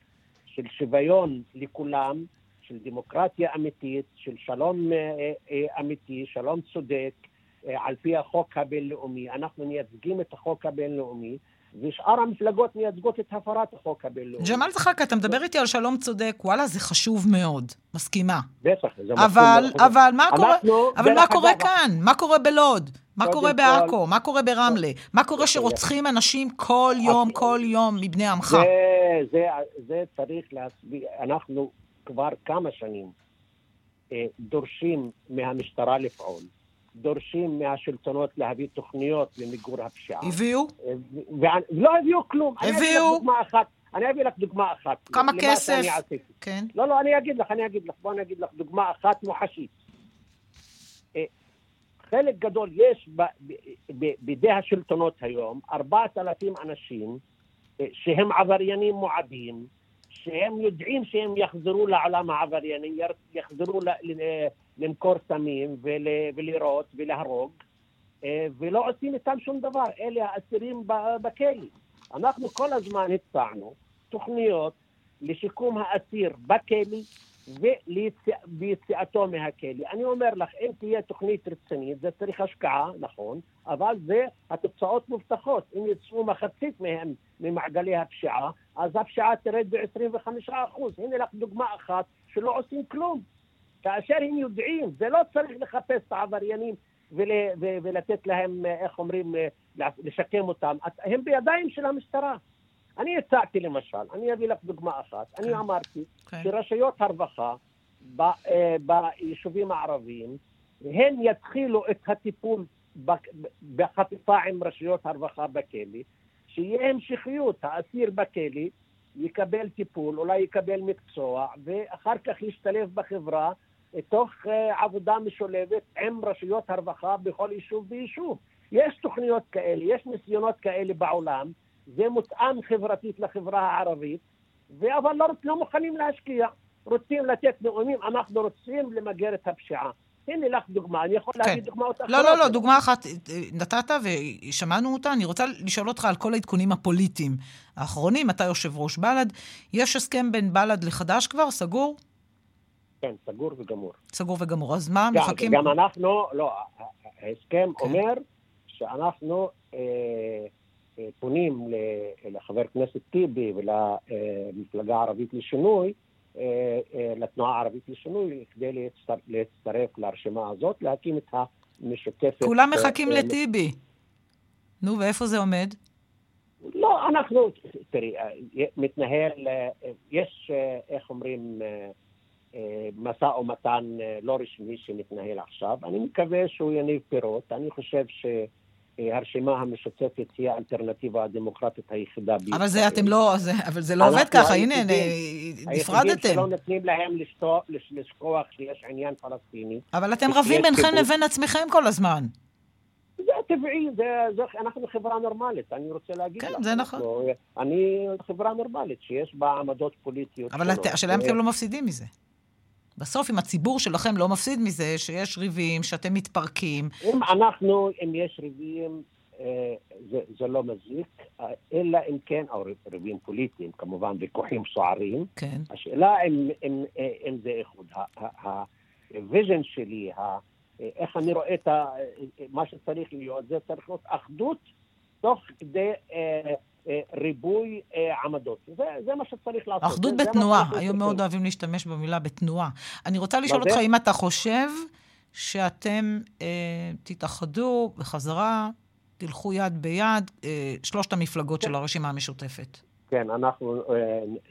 של שוויון לכולם, של דמוקרטיה אמיתית, של שלום אה, אה, אמיתי, שלום צודק, אה, על פי החוק הבינלאומי. אנחנו מייצגים את החוק הבינלאומי. ושאר המפלגות מייצגות את הפרת החוק הבינלאומי. ג'מאל זחאלקה, אתה מדבר איתי על שלום צודק, וואלה, זה חשוב מאוד, מסכימה. בטח, זה מסכים אבל, אבל מה קורה, אבל מה קורה כאן? מה קורה בלוד? מה קורה בעכו? מה קורה ברמלה? מה קורה שרוצחים אנשים כל יום, כל יום מבני עמך? זה צריך להסביר, אנחנו כבר כמה שנים אה, דורשים מהמשטרה לפעול. דורשים מהשלטונות להביא תוכניות למיגור הפשיעה. הביאו? לא הביאו כלום. הביאו? אני אביא לך דוגמה אחת. כמה כסף? כן. לא, לא, אני אגיד לך, אני אגיד לך. בוא אני אגיד לך דוגמה אחת מוחשית. אה, חלק גדול יש בידי השלטונות היום, 4,000 אנשים אה, שהם עבריינים מועדים, שהם יודעים שהם יחזרו לעולם העברייני, יחזרו למכור סמים ולירות ולהרוג, אה, ולא עושים איתם שום דבר. אלה האסירים בכלא. אנחנו כל הזמן הצענו תוכניות לשיקום האסיר בכלא וביציאתו מהכלא. אני אומר לך, אם תהיה תוכנית רצינית, זה צריך השקעה, נכון, אבל זה, התוצאות מובטחות. אם יצאו מחצית מהם ממעגלי הפשיעה, אז הפשיעה תרד ב-25%. הנה לך דוגמה אחת שלא עושים כלום. כאשר הם יודעים, זה לא צריך לחפש את העבריינים ול, ו, ולתת להם, איך אומרים, לשקם אותם. הם בידיים של המשטרה. אני הצעתי למשל, אני אביא לך דוגמה אחת, כן. אני אמרתי כן. שרשויות הרווחה ב, אה, ביישובים הערביים הן יתחילו את הטיפול בחפיפה עם רשויות הרווחה בכלא, שיהיה המשכיות, האסיר בכלא יקבל טיפול, אולי יקבל מקצוע, ואחר כך ישתלב בחברה תוך אה, עבודה משולבת עם רשויות הרווחה בכל יישוב ויישוב. יש תוכניות כאלה, יש ניסיונות כאלה בעולם, זה מותאם חברתית לחברה הערבית, אבל לא, לא מוכנים להשקיע. רוצים לתת נאומים, אנחנו רוצים למגר את הפשיעה. הנה לך דוגמה, אני יכול כן. להגיד דוגמאות אחרות. לא, לא, לא, דוגמה אחת נתת ושמענו אותה. אני רוצה לשאול אותך על כל העדכונים הפוליטיים האחרונים. אתה יושב ראש בל"ד. יש הסכם בין בל"ד לחד"ש כבר? סגור? כן, סגור וגמור. סגור וגמור. אז מה, גם, מחכים... גם אנחנו, לא, ההסכם כן. אומר שאנחנו אה, אה, פונים לחבר הכנסת טיבי ולמפלגה הערבית לשינוי, אה, אה, לתנועה הערבית לשינוי כדי להצטרף, להצטרף לרשימה הזאת, להקים את המשותפת. כולם מחכים אה, לטיבי. נו, ואיפה זה עומד? לא, אנחנו, תראי, מתנהל, יש, איך אומרים, משא ומתן לא רשמי שמתנהל עכשיו. אני מקווה שהוא יניב פירות. אני חושב ש... הרשימה המשותפת היא האלטרנטיבה הדמוקרטית היחידה בישראל. אבל זה אתם לא, זה, אבל זה לא עובד ככה, הנה, נפרדתם. היחידים שלא נותנים להם לשכוח שיש עניין פלסטיני. אבל אתם רבים בינכם לבין עצמכם כל הזמן. זה טבעי, זה, זה, אנחנו חברה נורמלית, אני רוצה להגיד כן, לך. כן, זה נכון. אני חברה נורמלית, שיש בה עמדות פוליטיות אבל השאלה אם אתם לא מפסידים מזה. בסוף, אם הציבור שלכם לא מפסיד מזה, שיש ריבים, שאתם מתפרקים... אם אנחנו, אם יש ריבים, אה, זה, זה לא מזיק, אלא אם כן, או ריבים פוליטיים, כמובן, ויכוחים סוערים. כן. השאלה אם, אם, אם זה איחוד. ה vision שלי, איך אני רואה את מה שצריך להיות, זה צריך להיות אחדות תוך כדי... אה, אה, ריבוי אה, עמדות. זה, זה מה שצריך לעשות. אחדות בתנועה, היום מאוד אוהבים להשתמש במילה בתנועה. אני רוצה לשאול אותך אם אתה חושב שאתם אה, תתאחדו בחזרה, תלכו יד ביד, אה, שלושת המפלגות של הרשימה המשותפת. כן, אנחנו אה,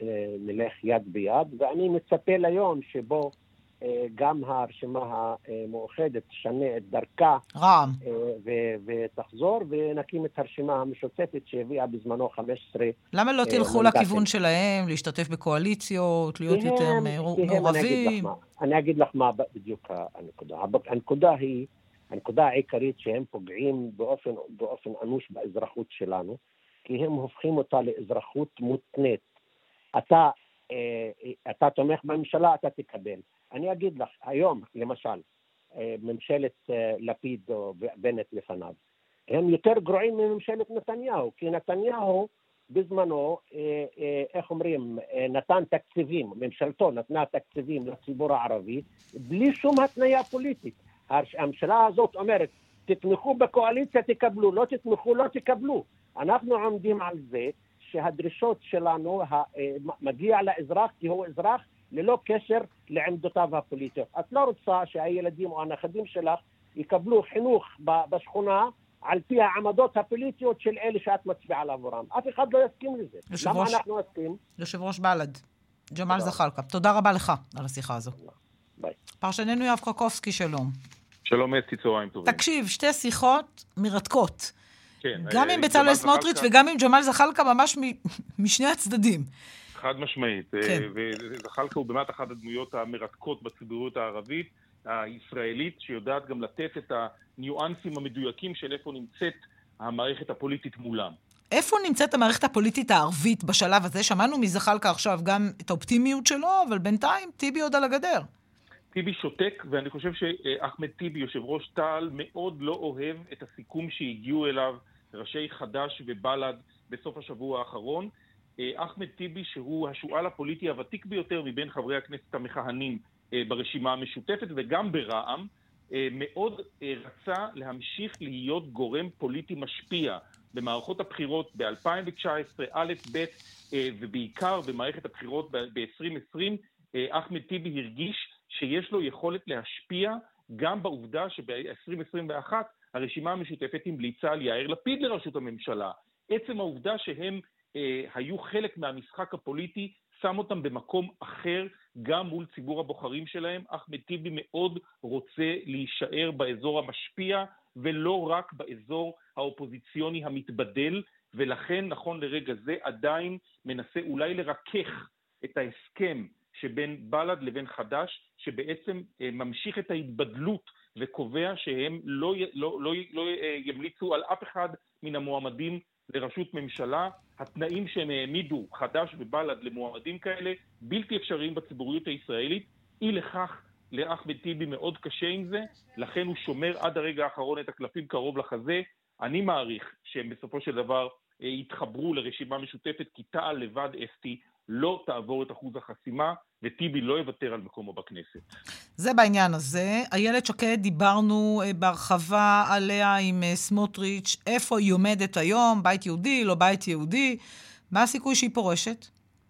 אה, נלך יד ביד, ואני מצפה ליום שבו אה, גם הרשימה המאוחדת תשנה את דרכה. רע"מ. אה, ותחזור, ונקים את הרשימה המשותפת שהביאה בזמנו 15... למה לא אה, תלכו לכיוון שלהם, להשתתף בקואליציות, להיות יותר מעורבים? אני אגיד לך מה בדיוק הנקודה. הנקודה היא, הנקודה העיקרית שהם פוגעים באופן, באופן אנוש באזרחות שלנו, כי הם הופכים אותה לאזרחות מותנית. אתה, אתה תומך בממשלה, אתה תקבל. אני אגיד לך, היום, למשל, אה, ממשלת אה, לפיד או בנט לפניו, הם יותר גרועים מממשלת נתניהו, כי נתניהו בזמנו, אה, איך אומרים, נתן תקציבים, ממשלתו נתנה תקציבים לציבור הערבי בלי שום התניה פוליטית. הממשלה הזאת אומרת, תתמכו בקואליציה, תקבלו, לא תתמכו, לא תקבלו. אנחנו עומדים על זה שהדרישות שלנו, מגיע לאזרח כי הוא אזרח ללא קשר לעמדותיו הפוליטיות. את לא רוצה שהילדים או הנכדים שלך יקבלו חינוך בשכונה על פי העמדות הפוליטיות של אלה שאת מצביעה עבורם. אף אחד לא יסכים לזה. למה אנחנו נסכים? יושב ראש בל"ד, ג'מאל זחאלקה. תודה רבה לך על השיחה הזו. ביי. פרשננו יואב קרקובסקי, שלום. שלום אסתי, צהריים טובים. תקשיב, שתי שיחות מרתקות. כן. גם עם אה, בצלאל סמוטריץ' וגם עם ג'מאל זחאלקה, ממש משני הצדדים. חד משמעית. כן. אה, וזחאלקה הוא באמת אחת הדמויות המרתקות בציבוריות הערבית, הישראלית, שיודעת גם לתת את הניואנסים המדויקים של איפה נמצאת המערכת הפוליטית מולם. איפה נמצאת המערכת הפוליטית הערבית בשלב הזה? שמענו מזחאלקה עכשיו גם את האופטימיות שלו, אבל בינתיים טיבי עוד על הגדר. טיבי שותק, ואני חושב שאחמד טיבי, יושב ראש תע"ל, מאוד לא אוהב את הסיכום שהגיעו אליו ראשי חד"ש ובל"ד בסוף השבוע האחרון. אה, אחמד טיבי, שהוא השועל הפוליטי הוותיק ביותר מבין חברי הכנסת המכהנים אה, ברשימה המשותפת וגם ברע"מ, אה, מאוד רצה להמשיך להיות גורם פוליטי משפיע במערכות הבחירות ב-2019, א', ב', ובעיקר במערכת הבחירות ב-2020, אחמד טיבי הרגיש שיש לו יכולת להשפיע גם בעובדה שב-2021 הרשימה המשותפת המליצה על יאיר לפיד לראשות הממשלה. עצם העובדה שהם אה, היו חלק מהמשחק הפוליטי שם אותם במקום אחר גם מול ציבור הבוחרים שלהם. אחמד טיבי מאוד רוצה להישאר באזור המשפיע ולא רק באזור האופוזיציוני המתבדל, ולכן נכון לרגע זה עדיין מנסה אולי לרכך את ההסכם שבין בל"ד לבין חד"ש, שבעצם אה, ממשיך את ההתבדלות וקובע שהם לא, לא, לא, לא אה, ימליצו על אף אחד מן המועמדים לראשות ממשלה. התנאים שהם העמידו, חד"ש ובל"ד, למועמדים כאלה, בלתי אפשריים בציבוריות הישראלית. אי לכך לאחמד טיבי מאוד קשה עם זה, לכן הוא שומר עד הרגע האחרון את הקלפים קרוב לחזה. אני מעריך שהם בסופו של דבר אה, יתחברו לרשימה משותפת, כי תע"ל לבד אסתי לא תעבור את אחוז החסימה, וטיבי לא יוותר על מקומו בכנסת. זה בעניין הזה. איילת שקד, דיברנו אה, בהרחבה עליה עם אה, סמוטריץ', איפה היא עומדת היום, בית יהודי, לא בית יהודי, מה הסיכוי שהיא פורשת?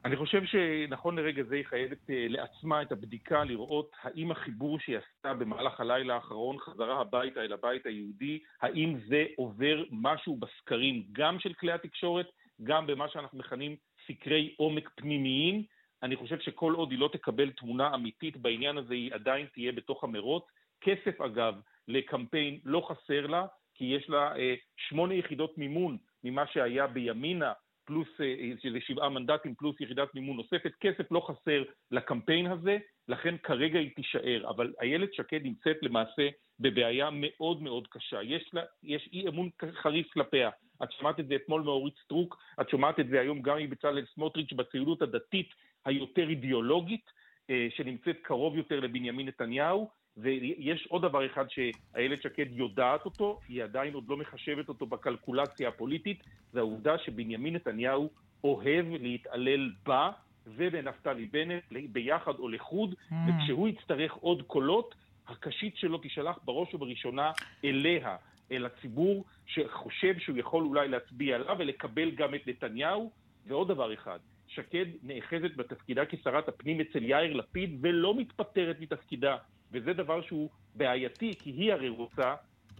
אני חושב שנכון לרגע זה היא חייבת אה, לעצמה את הבדיקה, לראות האם החיבור שהיא עשתה במהלך הלילה האחרון, חזרה הביתה אל הבית היהודי, האם זה עובר משהו בסקרים, גם של כלי התקשורת, גם במה שאנחנו מכנים סקרי עומק פנימיים. אני חושב שכל עוד היא לא תקבל תמונה אמיתית בעניין הזה, היא עדיין תהיה בתוך המרוץ. כסף, אגב, לקמפיין לא חסר לה, כי יש לה אה, שמונה יחידות מימון ממה שהיה בימינה, פלוס, אה, שזה שבעה מנדטים פלוס יחידת מימון נוספת. כסף לא חסר לקמפיין הזה, לכן כרגע היא תישאר. אבל איילת שקד נמצאת למעשה בבעיה מאוד מאוד קשה. יש, לה, יש אי אמון חריף כלפיה. את שמעת את זה אתמול מאורית סטרוק, את שומעת את זה היום גם מבצלאל סמוטריץ' בציונות הדתית היותר אידיאולוגית, אה, שנמצאת קרוב יותר לבנימין נתניהו, ויש עוד דבר אחד שאיילת שקד יודעת אותו, היא עדיין עוד לא מחשבת אותו בקלקולציה הפוליטית, זה העובדה שבנימין נתניהו אוהב להתעלל בה ובנפתלי בנט, ביחד או לחוד, mm. וכשהוא יצטרך עוד קולות, הקשית שלו תישלח בראש ובראשונה אליה. אל הציבור שחושב שהוא יכול אולי להצביע עליו ולקבל גם את נתניהו. ועוד דבר אחד, שקד נאחזת בתפקידה כשרת הפנים אצל יאיר לפיד ולא מתפטרת מתפקידה, וזה דבר שהוא בעייתי, כי היא הרי רוצה,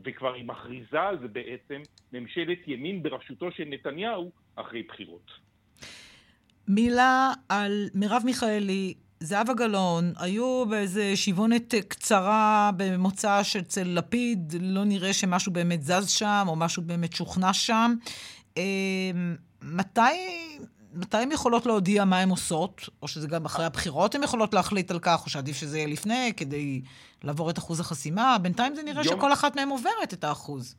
וכבר היא מכריזה על זה בעצם, ממשלת ימין בראשותו של נתניהו אחרי בחירות. מילה על מרב מיכאלי, זהבה גלאון, היו באיזה שיבונת קצרה במוצא שאצל לפיד, לא נראה שמשהו באמת זז שם, או משהו באמת שוכנע שם. אמ, מתי, מתי הן יכולות להודיע מה הן עושות? או שזה גם אחרי הבחירות הן יכולות להחליט על כך, או שעדיף שזה יהיה לפני, כדי לעבור את אחוז החסימה? בינתיים זה נראה יום... שכל אחת מהן עוברת את האחוז.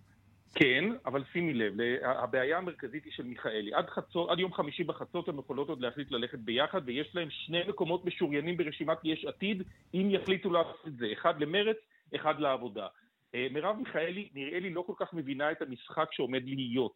כן, אבל שימי לב, הבעיה המרכזית היא של מיכאלי. עד, חצות, עד יום חמישי בחצות הן יכולות עוד להחליט ללכת ביחד, ויש להם שני מקומות משוריינים ברשימת יש עתיד, אם יחליטו לעשות את זה. אחד למרץ, אחד לעבודה. אה, מרב מיכאלי, נראה לי, לא כל כך מבינה את המשחק שעומד להיות.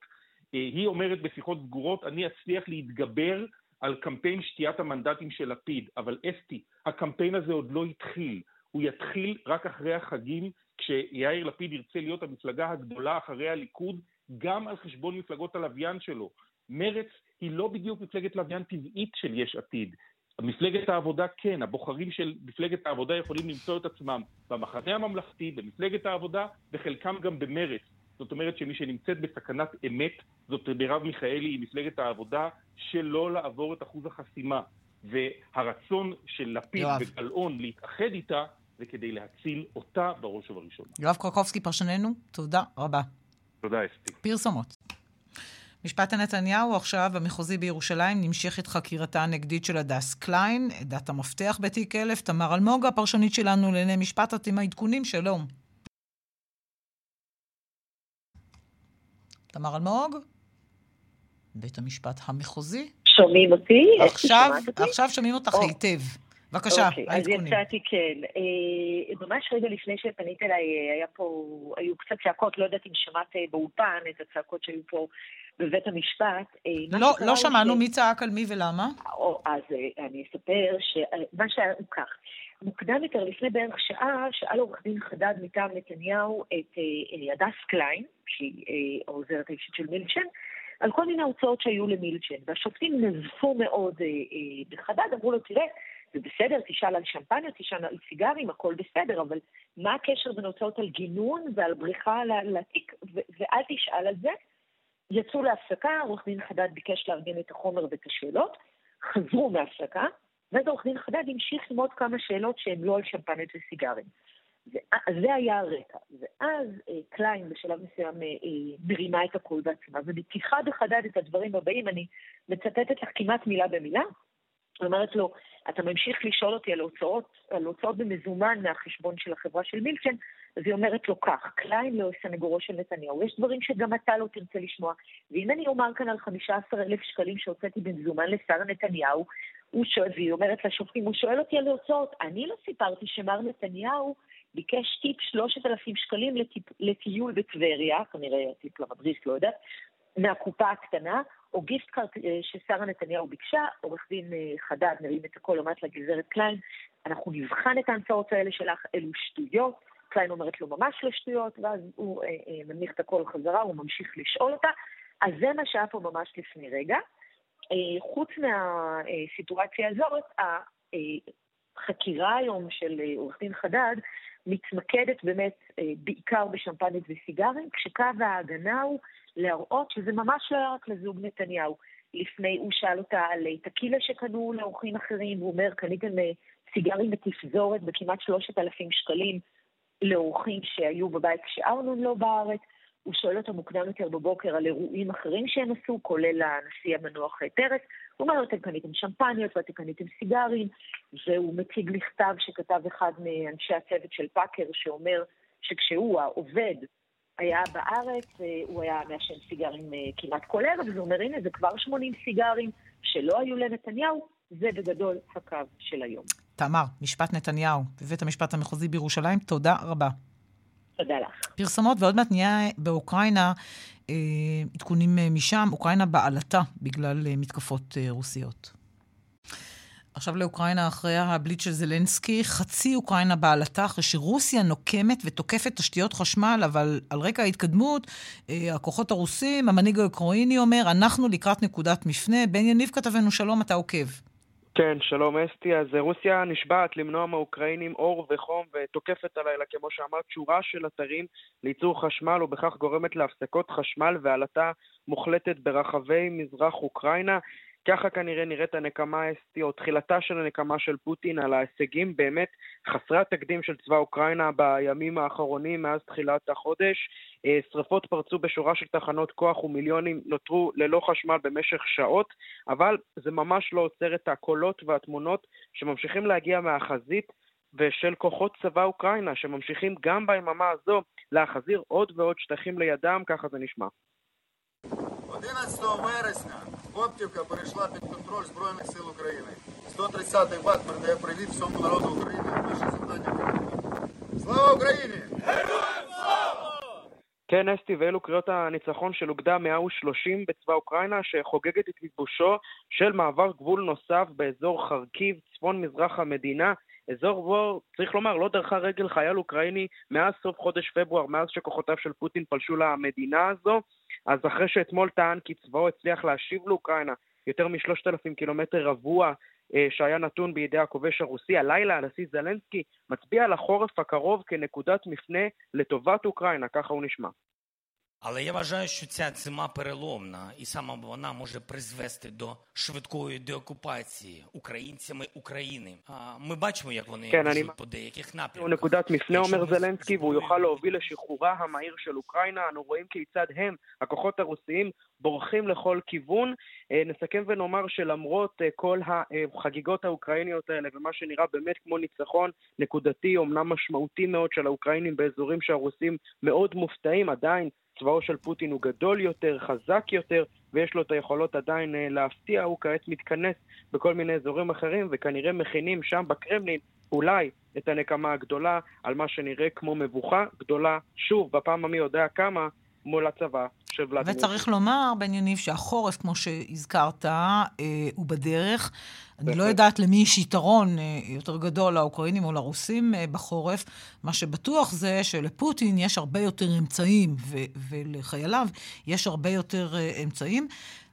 אה, היא אומרת בשיחות סגורות, אני אצליח להתגבר על קמפיין שתיית המנדטים של לפיד, אבל אסתי, הקמפיין הזה עוד לא התחיל. הוא יתחיל רק אחרי החגים, כשיאיר לפיד ירצה להיות המפלגה הגדולה אחרי הליכוד, גם על חשבון מפלגות הלוויין שלו. מרץ היא לא בדיוק מפלגת לוויין טבעית של יש עתיד. מפלגת העבודה כן, הבוחרים של מפלגת העבודה יכולים למצוא את עצמם במחנה הממלכתי, במפלגת העבודה, וחלקם גם במרץ. זאת אומרת שמי שנמצאת בסכנת אמת זאת מרב מיכאלי עם מפלגת העבודה שלא לעבור את אחוז החסימה. והרצון של לפיד וגלאון להתאחד איתה זה כדי להציל אותה בראש ובראשונה. יואב קרקובסקי, פרשננו, תודה רבה. תודה, אסתי. פרסומות. משפט הנתניהו עכשיו במחוזי בירושלים נמשכת חקירתה הנגדית של הדס קליין, עדת המפתח בתיק אלף, תמר אלמוג, הפרשנית שלנו לענייני משפט, את עם העדכונים, שלום. תמר אלמוג, בית המשפט המחוזי. שומעים אותי? עכשיו, עכשיו שומעים אותך היטב. בבקשה, אוקיי, העדכונים. אז יצאתי כן. אה, ממש רגע לפני שפנית אליי, היה פה, היו קצת צעקות, לא יודעת אם שמעת באולפן את הצעקות שהיו פה בבית המשפט. אה, לא, לא שמענו ש... מי צעק על מי ולמה. או, אז אה, אני אספר שמה שהיה הוא כך. מוקדם יותר, לפני בערך שעה, שאל עורך דין חדד מטעם נתניהו את הדס קליין, שהיא העוזרת האישית של מילצ'ן, על כל מיני הוצאות שהיו למילצ'ן. והשופטים נזפו מאוד בחדד, אמרו לו, תראה, זה בסדר, תשאל על שמפניה, תשאל על סיגרים, הכל בסדר, אבל מה הקשר בין הוצאות על גינון ועל בריחה לתיק, ואל תשאל על זה. יצאו להפסקה, עורך דין חדד ביקש לארגן את החומר ואת השאלות. חזרו מהפסקה, ואז עורך דין חדד המשיך עם עוד כמה שאלות שהן לא על שמפנית וסיגרים. זה היה הרקע. ואז אה, קליין בשלב מסוים אה, אה, מרימה את הקול בעצמה, ובפתיחה בחדד את הדברים הבאים, אני מצטטת לך כמעט מילה במילה, אומרת לו, אתה ממשיך לשאול אותי על הוצאות, על הוצאות במזומן מהחשבון של החברה של מילצ'ן, אז היא אומרת לו כך, קליין לא סנגורו של נתניהו, יש דברים שגם אתה לא תרצה לשמוע, ואם אני אומר כאן על 15,000 שקלים שהוצאתי במזומן לשר נתניהו, הוא שואל, והיא אומרת לשופטים, הוא שואל אותי על הוצאות, אני לא סיפרתי שמר נתניהו ביקש טיפ 3,000 שקלים לטיפ, לטיול בטבריה, כנראה טיפ למדריך, לא יודעת, מהקופה הקטנה, או gift card אה, ששרה נתניהו ביקשה, עורך דין אה, חדד מרים את הכל, אומרת לגברת קליין, אנחנו נבחן את ההמצאות האלה שלך, אלו שטויות. קליין אומרת לו ממש לא שטויות, ואז הוא אה, אה, מנמיך את הכל חזרה, הוא ממשיך לשאול אותה. אז זה מה שהיה פה ממש לפני רגע. אה, חוץ מהסיטואציה הזאת, החקירה היום של אה, עורך דין חדד מתמקדת באמת אה, בעיקר בשמפנית וסיגרים, כשקו ההגנה הוא להראות שזה ממש לא היה רק לזוג נתניהו. לפני הוא שאל אותה על טקילה שקנו לאורחים אחרים, הוא אומר, קניתם אה, סיגרים בתפזורת בכמעט 3,000 שקלים לאורחים שהיו בבית כשארנון לא בארץ. הוא שואל אותה מוקדם יותר בבוקר על אירועים אחרים שהם עשו, כולל הנשיא המנוח פרס. הוא אומר, אתם קניתם שמפניות ואתם קניתם סיגרים, והוא מציג מכתב שכתב אחד מאנשי הצוות של פאקר, שאומר שכשהוא, העובד, היה בארץ, הוא היה מעשן סיגרים אה, כמעט כל ערב, והוא אומר, הנה, זה כבר 80 סיגרים שלא היו לנתניהו, זה בגדול הקו של היום. תמר, משפט נתניהו בבית המשפט המחוזי בירושלים, תודה רבה. תודה לך. פרסומות, ועוד מעט נהיה באוקראינה אה, עדכונים אה, משם, אוקראינה בעלתה בגלל מתקפות רוסיות. עכשיו לאוקראינה אחרי הבליץ של זלנסקי, חצי אוקראינה בעלתה אחרי שרוסיה נוקמת ותוקפת תשתיות חשמל, אבל על רקע ההתקדמות, אה, הכוחות הרוסים, המנהיג האוקראיני אומר, אנחנו לקראת נקודת מפנה. בן יניב כתבנו, שלום, אתה עוקב. כן, שלום אסתי. אז רוסיה נשבעת למנוע מהאוקראינים אור וחום ותוקפת הלילה, כמו שאמרת, שורה של אתרים לייצור חשמל ובכך גורמת להפסקות חשמל ועלתה מוחלטת ברחבי מזרח אוקראינה. ככה כנראה נראית הנקמה האסטי, או תחילתה של הנקמה של פוטין על ההישגים באמת חסרי התקדים של צבא אוקראינה בימים האחרונים מאז תחילת החודש. אה, שרפות פרצו בשורה של תחנות כוח ומיליונים נותרו ללא חשמל במשך שעות, אבל זה ממש לא עוצר את הקולות והתמונות שממשיכים להגיע מהחזית ושל כוחות צבא אוקראינה, שממשיכים גם ביממה הזו להחזיר עוד ועוד שטחים לידם, ככה זה נשמע. 11 вересня Коптівка перейшла під контроль Збройних сил України. 130-й ВАК передає привіт всьому народу України. Наше завдання виконано. Слава Україні! Героям слава! כן, אסתי, ואלו קריאות הניצחון של אוגדה 130 בצבא אוקראינה, שחוגגת את כיבושו של מעבר גבול נוסף באזור חרקיב, צפון מזרח המדינה. אזור בו, צריך לומר, לא דרכה רגל חייל אוקראיני מאז סוף חודש פברואר, מאז שכוחותיו של פוטין פלשו למדינה הזו. אז אחרי שאתמול טען כי צבאו הצליח להשיב לאוקראינה יותר משלושת אלפים קילומטר רבוע אה, שהיה נתון בידי הכובש הרוסי, הלילה הנשיא זלנסקי מצביע על החורף הקרוב כנקודת מפנה לטובת אוקראינה, ככה הוא נשמע. Але я вважаю, що ця зима переломна, і саме вона може призвести до швидкої деокупації українцями України. ми бачимо, як вони כן, אני... по деяких напрямках. הוא נקודת מפנה, אומר זלנסקי, והוא יוכל להוביל לשחרורה המהיר של אוקראינה. אנו רואים כיצד הם, הכוחות הרוסיים, בורחים לכל כיוון. נסכם ונאמר שלמרות כל החגיגות האוקראיניות האלה, ומה שנראה באמת כמו ניצחון נקודתי, אומנם משמעותי מאוד של האוקראינים באזורים שהרוסים מאוד מופתעים, עדיין צבאו של פוטין הוא גדול יותר, חזק יותר, ויש לו את היכולות עדיין אה, להפתיע, הוא כעת מתכנס בכל מיני אזורים אחרים, וכנראה מכינים שם בקרמלין אולי את הנקמה הגדולה על מה שנראה כמו מבוכה גדולה, שוב, בפעם המי יודע כמה, מול הצבא של ולדימיר. וצריך לומר, בן יניב, שהחורף, כמו שהזכרת, אה, הוא בדרך. אני לא יודעת למי יש יתרון אה, יותר גדול, לאוקראינים או לרוסים אה, בחורף. מה שבטוח זה שלפוטין יש הרבה יותר אמצעים, ולחייליו יש הרבה יותר אה, אמצעים.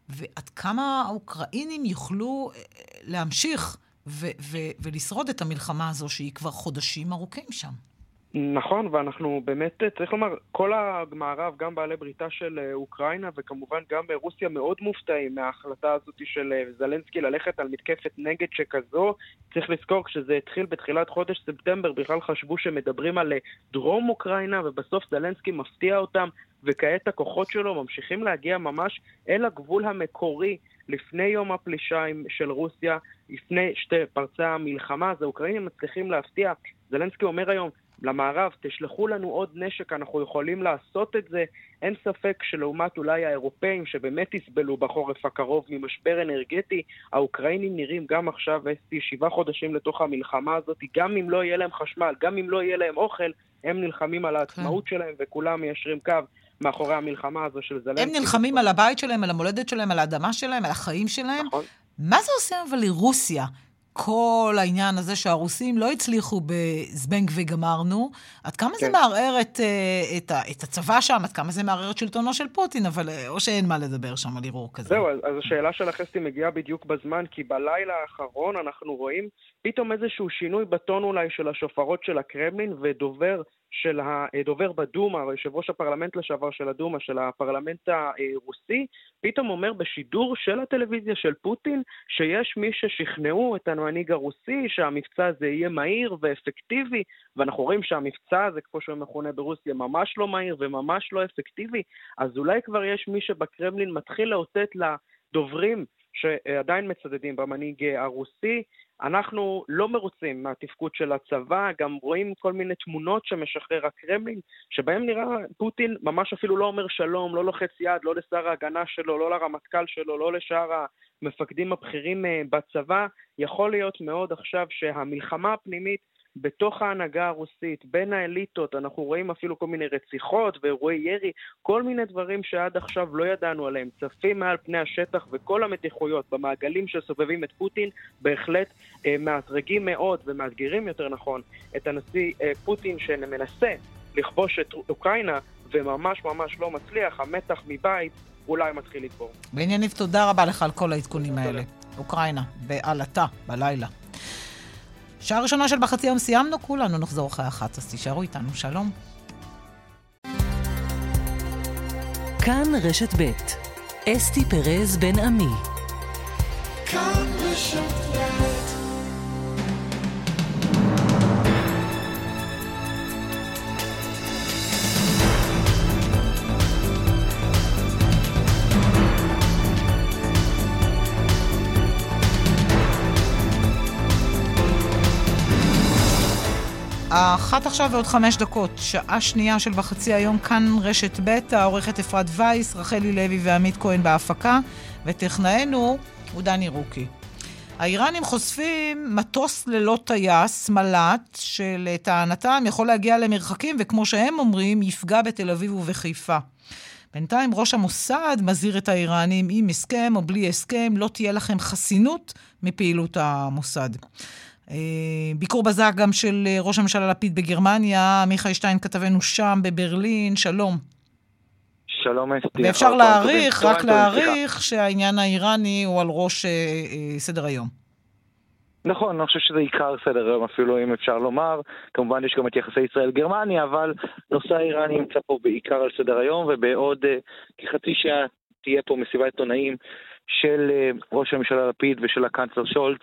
ועד כמה האוקראינים יוכלו אה, להמשיך ו- ו- ולשרוד את המלחמה הזו, שהיא כבר חודשים ארוכים שם. נכון, ואנחנו באמת, צריך לומר, כל המערב, גם בעלי בריתה של אה, אוקראינה וכמובן גם רוסיה מאוד מופתעים מההחלטה הזאת של אה, זלנסקי ללכת על מתקפת נגד שכזו. צריך לזכור, כשזה התחיל בתחילת חודש ספטמבר, בכלל חשבו שמדברים על אה, דרום אוקראינה, ובסוף זלנסקי מפתיע אותם, וכעת הכוחות שלו ממשיכים להגיע ממש אל הגבול המקורי לפני יום הפלישה של רוסיה, לפני שתי פרצי המלחמה, אז האוקראינים מצליחים להפתיע. זלנסקי אומר היום, למערב, תשלחו לנו עוד נשק, אנחנו יכולים לעשות את זה. אין ספק שלעומת אולי האירופאים שבאמת יסבלו בחורף הקרוב ממשבר אנרגטי, האוקראינים נראים גם עכשיו, אסתי, שבעה חודשים לתוך המלחמה הזאת, גם אם לא יהיה להם חשמל, גם אם לא יהיה להם אוכל, הם נלחמים על העצמאות כן. שלהם וכולם מיישרים קו. מאחורי המלחמה הזו של זלנסקי. הם נלחמים על הבית שלהם, על המולדת שלהם, על האדמה שלהם, על החיים שלהם. נכון. מה זה עושה אבל לרוסיה? כל העניין הזה שהרוסים לא הצליחו בזבנג וגמרנו, עד כמה כן. זה מערער את, אה, את, את הצבא שם, עד כמה זה מערער את שלטונו של פוטין, אבל אה, או שאין מה לדבר שם על ערעור כזה. זהו, אז, אז השאלה של החסטי מגיעה בדיוק בזמן, כי בלילה האחרון אנחנו רואים פתאום איזשהו שינוי בטון אולי של השופרות של הקרמלין, ודובר של הדובר בדומה, יושב ראש הפרלמנט לשעבר של הדומה, של הפרלמנט הרוסי, פתאום אומר בשידור של הטלוויזיה של פוטין שיש מי ששכנעו את המנהיג הרוסי שהמבצע הזה יהיה מהיר ואפקטיבי, ואנחנו רואים שהמבצע הזה, כמו שהוא מכונה ברוסיה, ממש לא מהיר וממש לא אפקטיבי, אז אולי כבר יש מי שבקרמלין מתחיל לאותת לדוברים שעדיין מצדדים במנהיג הרוסי, אנחנו לא מרוצים מהתפקוד של הצבא, גם רואים כל מיני תמונות שמשחרר הקרמלין, שבהם נראה פוטין ממש אפילו לא אומר שלום, לא לוחץ יד, לא לשר ההגנה שלו, לא לרמטכ"ל שלו, לא לשאר המפקדים הבכירים אה, בצבא. יכול להיות מאוד עכשיו שהמלחמה הפנימית בתוך ההנהגה הרוסית, בין האליטות, אנחנו רואים אפילו כל מיני רציחות ואירועי ירי, כל מיני דברים שעד עכשיו לא ידענו עליהם, צפים מעל פני השטח וכל המתיחויות במעגלים שסובבים את פוטין בהחלט אה, מאתרגים מאוד ומאתגרים יותר נכון את הנשיא אה, פוטין שמנסה לכבוש את אוקראינה וממש ממש לא מצליח, המתח מבית אולי מתחיל לגבור. בענייניב, תודה רבה לך על כל העדכונים האלה. אוקראינה, בעלתה, בלילה. שעה ראשונה של בחצי יום סיימנו, כולנו נחזור אחרי אחת, אז תישארו איתנו, שלום. כאן רשת ב' אסתי פרז בן עמי. כאן רשת אחת עכשיו ועוד חמש דקות, שעה שנייה של בחצי היום, כאן רשת ב', העורכת אפרת וייס, רחלי לוי ועמית כהן בהפקה, וטכנאנו הוא דני רוקי. האיראנים חושפים מטוס ללא טייס, מל"ט, שלטענתם יכול להגיע למרחקים, וכמו שהם אומרים, יפגע בתל אביב ובחיפה. בינתיים ראש המוסד מזהיר את האיראנים, עם הסכם או בלי הסכם, לא תהיה לכם חסינות מפעילות המוסד. אה, ביקור בזק גם של אה, ראש הממשלה לפיד בגרמניה, מיכאל שטיין כתבנו שם בברלין, שלום. שלום אסתי. ואפשר להעריך, רק להעריך, שהעניין האיראני הוא על ראש אה, סדר היום. נכון, אני חושב שזה עיקר סדר היום אפילו, אם אפשר לומר. כמובן יש גם את יחסי ישראל-גרמניה, אבל נושא האיראני נמצא פה בעיקר על סדר היום, ובעוד כחצי שעה תהיה פה מסיבת עיתונאים של אה, ראש הממשלה לפיד ושל הקאנצלר שולץ,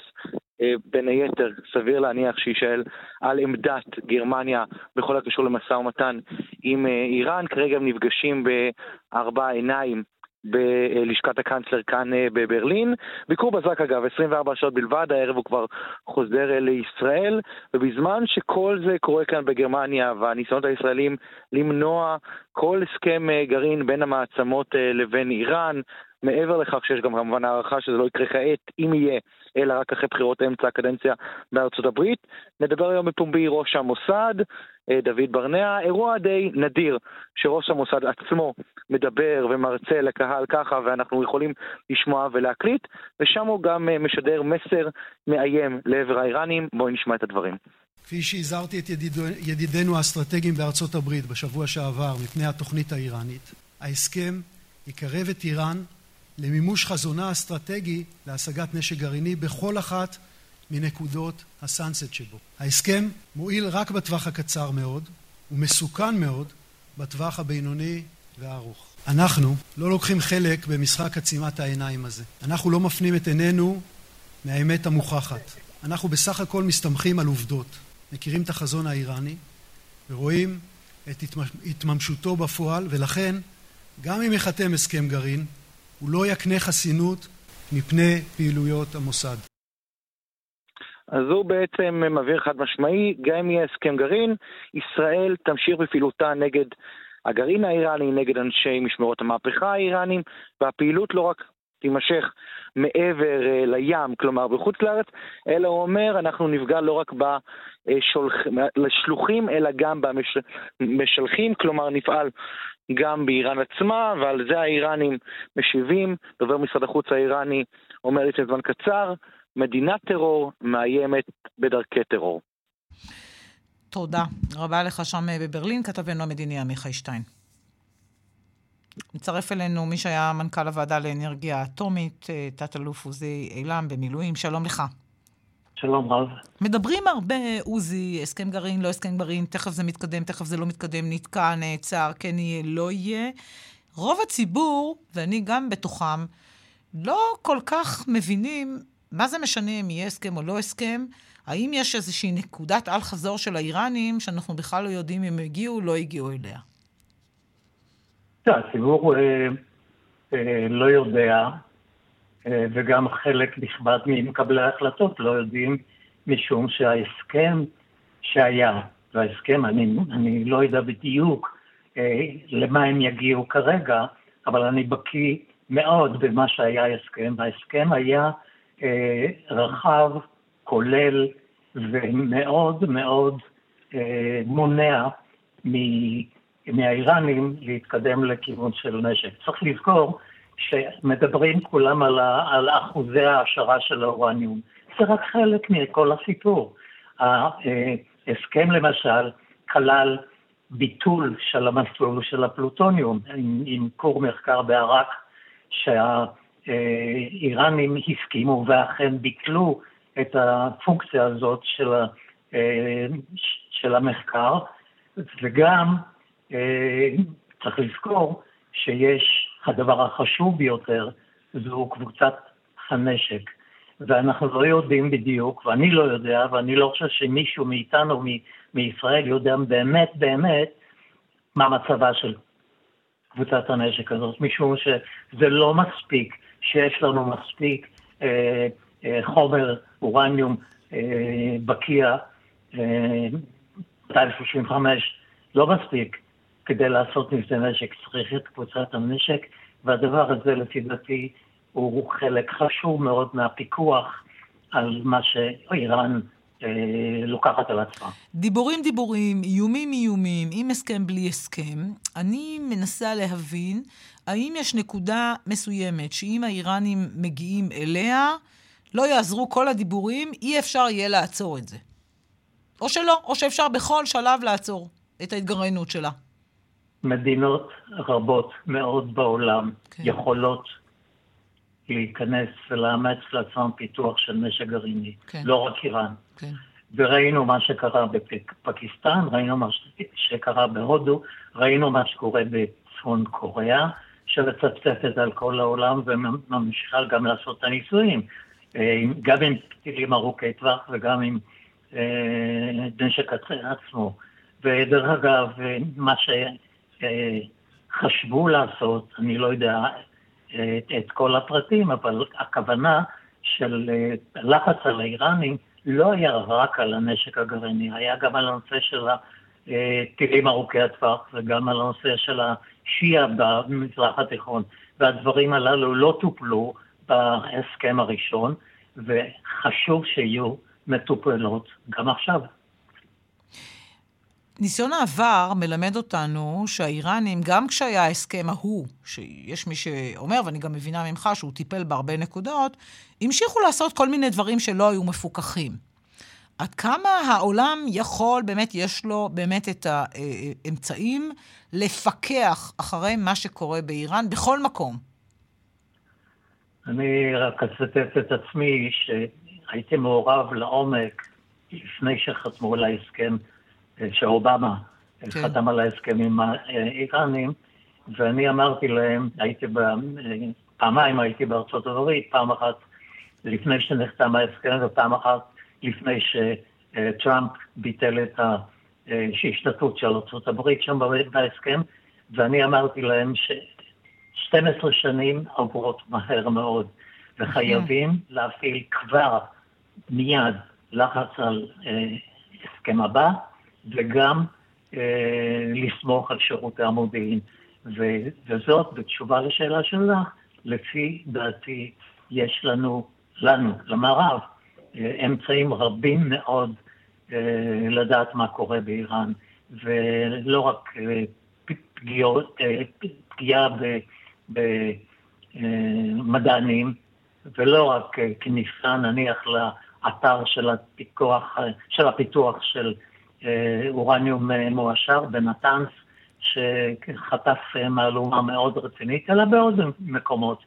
אה, בין היתר, סביר להניח שיישאל על עמדת גרמניה בכל הקשור למשא ומתן עם אה, איראן. כרגע הם נפגשים בארבע עיניים בלשכת הקאנצלר כאן בברלין. ביקור בזק אגב, 24 שעות בלבד, הערב הוא כבר חוזר לישראל, ובזמן שכל זה קורה כאן בגרמניה והניסיונות הישראלים למנוע כל הסכם גרעין בין המעצמות לבין איראן, מעבר לכך שיש גם כמובן הערכה שזה לא יקרה כעת, אם יהיה, אלא רק אחרי בחירות אמצע הקדנציה בארצות הברית. נדבר היום בפומבי ראש המוסד, אה, דוד ברנע, אירוע די נדיר שראש המוסד עצמו מדבר ומרצה לקהל ככה ואנחנו יכולים לשמוע ולהקליט, ושם הוא גם אה, משדר מסר מאיים לעבר האיראנים. בואי נשמע את הדברים. כפי שהזהרתי את ידידו, ידידינו האסטרטגיים בארצות הברית בשבוע שעבר מפני התוכנית האיראנית, ההסכם יקרב את איראן למימוש חזונה האסטרטגי להשגת נשק גרעיני בכל אחת מנקודות הסאנסט שבו. ההסכם מועיל רק בטווח הקצר מאוד, ומסוכן מאוד בטווח הבינוני והארוך. אנחנו לא לוקחים חלק במשחק עצימת העיניים הזה. אנחנו לא מפנים את עינינו מהאמת המוכחת. אנחנו בסך הכל מסתמכים על עובדות. מכירים את החזון האיראני ורואים את התממשותו בפועל, ולכן גם אם ייחתם הסכם גרעין, הוא לא יקנה חסינות מפני פעילויות המוסד. אז הוא בעצם מבהיר חד משמעי, גם אם יהיה הסכם גרעין, ישראל תמשיך בפעילותה נגד הגרעין האיראני, נגד אנשי משמרות המהפכה האיראנים, והפעילות לא רק תימשך מעבר uh, לים, כלומר בחוץ לארץ, אלא הוא אומר, אנחנו נפגע לא רק בשלוחים, אלא גם במשלחים, כלומר נפעל גם באיראן עצמה, ועל זה האיראנים משיבים. דובר משרד החוץ האיראני אומר לפני זמן קצר, מדינת טרור מאיימת בדרכי טרור. תודה רבה לך שם אה, בברלין, כתבנו המדיני עמיחי שטיין. מצטרף אלינו מי שהיה מנכ"ל הוועדה לאנרגיה אטומית, אה, תת-אלוף עוזי אילם במילואים. שלום לך. שלום רב. מדברים הרבה, עוזי, הסכם גרעין, לא הסכם גרעין, תכף זה מתקדם, תכף זה לא מתקדם, נתקע, נעצר, כן יהיה, לא יהיה. רוב הציבור, ואני גם בתוכם, לא כל כך מבינים מה זה משנה אם יהיה הסכם או לא הסכם. האם יש איזושהי נקודת אל-חזור של האיראנים, שאנחנו בכלל לא יודעים אם הגיעו או לא הגיעו אליה? הציבור אה, אה, לא יודע, וגם חלק נכבד ממקבלי ההחלטות לא יודעים, משום שההסכם שהיה, וההסכם, אני, אני לא יודע בדיוק אה, למה הם יגיעו כרגע, אבל אני בקיא מאוד במה שהיה ההסכם, וההסכם היה אה, רחב, כולל ומאוד מאוד אה, מונע מהאיראנים להתקדם לכיוון של נשק. צריך לזכור שמדברים כולם על, ה, על אחוזי ההעשרה של האורניום. זה רק חלק מכל הסיפור. ההסכם למשל כלל ביטול של המסלול של הפלוטוניום עם, עם כור מחקר בעראק, שהאיראנים הסכימו ואכן ביטלו את הפונקציה הזאת של, של המחקר, וגם אה, צריך לזכור שיש הדבר החשוב ביותר, זו קבוצת הנשק. ואנחנו לא יודעים בדיוק, ואני לא יודע, ואני לא חושב שמישהו מאיתנו, מ- מישראל, יודע באמת באמת מה מצבה של קבוצת הנשק הזאת, משום שזה לא מספיק שיש לנו מספיק אה, אה, חומר אורניום אה, בקיע, אה, 235, לא מספיק. כדי לעשות מזה נשק צריך את קבוצת הנשק, והדבר הזה לפי דעתי הוא חלק חשוב מאוד מהפיקוח על מה שאיראן אה, לוקחת על עצמה. דיבורים דיבורים, איומים איומים, עם הסכם בלי הסכם. אני מנסה להבין האם יש נקודה מסוימת שאם האיראנים מגיעים אליה, לא יעזרו כל הדיבורים, אי אפשר יהיה לעצור את זה. או שלא, או שאפשר בכל שלב לעצור את ההתגרענות שלה. מדינות רבות מאוד בעולם כן. יכולות להיכנס ולאמץ לעצמם פיתוח של נשק גרעיני, כן. לא רק איראן. כן. וראינו מה שקרה בפקיסטן, ראינו מה שקרה בהודו, ראינו מה שקורה בצפון קוריאה, שמצפצפת על כל העולם וממשיכה גם לעשות את הניסויים, אה, גם עם טילים ארוכי טווח וגם עם אה, נשק עצמו. ודרך אגב, מה ש... חשבו לעשות, אני לא יודע את, את כל הפרטים, אבל הכוונה של אה, לחץ על האיראנים לא היה רק על הנשק הגרעיני, היה גם על הנושא של הטילים ארוכי הטווח וגם על הנושא של השיעה במזרח התיכון, והדברים הללו לא טופלו בהסכם הראשון, וחשוב שיהיו מטופלות גם עכשיו. ניסיון העבר מלמד אותנו שהאיראנים, גם כשהיה ההסכם ההוא, שיש מי שאומר, ואני גם מבינה ממך שהוא טיפל בהרבה נקודות, המשיכו לעשות כל מיני דברים שלא היו מפוקחים. עד כמה העולם יכול, באמת, יש לו באמת את האמצעים לפקח אחרי מה שקורה באיראן בכל מקום? אני רק אצטט את עצמי, הייתי מעורב לעומק לפני שחתמו על ההסכם, שאובמה כן. חתם על ההסכם עם האיראנים, ואני אמרתי להם, הייתי ב... פעמיים הייתי בארצות הברית, פעם אחת לפני שנחתם ההסכם ופעם אחת לפני שטראמפ ביטל את ההשתתפות של ארצות הברית שם בהסכם, ואני אמרתי להם ש-12 שנים עוברות מהר מאוד, וחייבים להפעיל כבר מיד לחץ על אה, הסכם הבא, וגם אה, לסמוך על שירותי המודיעין. וזאת, בתשובה לשאלה שלך, לפי דעתי יש לנו, לנו, למערב, אה, אמצעים רבים מאוד אה, לדעת מה קורה באיראן, ולא רק אה, פגיעות, פגיעה במדענים, ולא רק כניסה נניח לאתר של הפיתוח של, הפיתוח של אורניום מועשר בנתנס, שחטף מהלומה מאוד רצינית, אלא בעוד מקומות.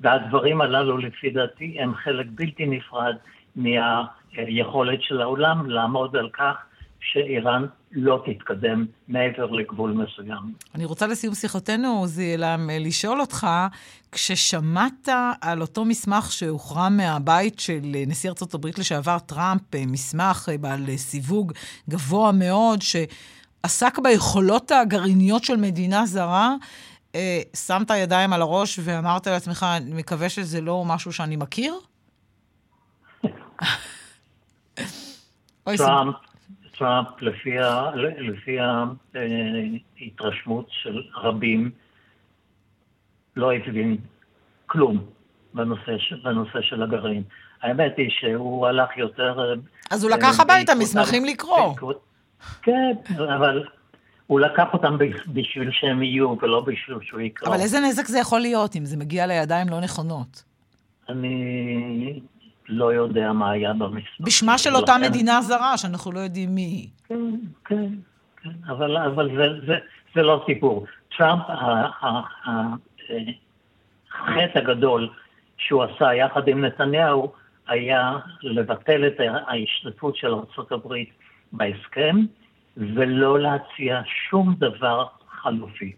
והדברים הללו, לפי דעתי, הם חלק בלתי נפרד מהיכולת של העולם לעמוד על כך שאיראן לא תתקדם מעבר לגבול מסוים. אני רוצה לסיום שיחתנו, עוזי אלעם, לשאול אותך, כששמעת על אותו מסמך שהוחרם מהבית של נשיא ארצות הברית לשעבר טראמפ, מסמך בעל סיווג גבוה מאוד, שעסק ביכולות הגרעיניות של מדינה זרה, אה, שמת ידיים על הראש ואמרת לעצמך, אני מקווה שזה לא משהו שאני מכיר? טראמפ, טראמפ, לפי, ה, לפי ההתרשמות של רבים, לא הבין כלום בנושא, בנושא של הגרעין. האמת היא שהוא הלך יותר... אז הוא לקח הביתה מסמכים לקרוא. כן, אבל הוא לקח אותם בשביל שהם יהיו, ולא בשביל שהוא יקרא. אבל איזה נזק זה יכול להיות אם זה מגיע לידיים לא נכונות? אני לא יודע מה היה במסמך. בשמה של אותה מדינה זרה, שאנחנו לא יודעים מי היא. כן, כן, כן, אבל, אבל זה, זה, זה לא סיפור. טראמפ, החטא הגדול שהוא עשה יחד עם נתניהו, היה לבטל את ההשתתפות של ארה"ב בהסכם, ולא להציע שום דבר חלופי.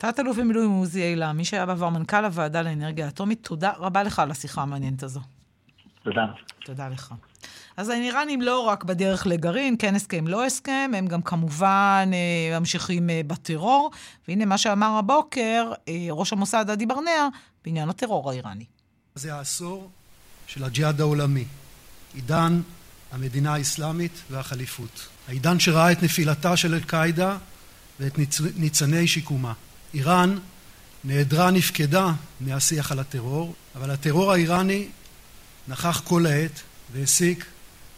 תת-אלוף במילואים עוזי איילה, מי שהיה בעבר מנכ"ל הוועדה לאנרגיה אטומית, תודה רבה לך על השיחה המעניינת הזו. תודה. תודה לך. אז האיראנים לא רק בדרך לגרעין, כן הסכם, לא הסכם, הם גם כמובן אה, ממשיכים אה, בטרור. והנה מה שאמר הבוקר אה, ראש המוסד עדי ברנע בעניין הטרור האיראני. זה העשור של הג'יהאד העולמי. עידן המדינה האסלאמית והחליפות. העידן שראה את נפילתה של אל-קאעידה ואת ניצני שיקומה. איראן נעדרה, נפקדה מהשיח על הטרור, אבל הטרור האיראני נכח כל העת והעסיק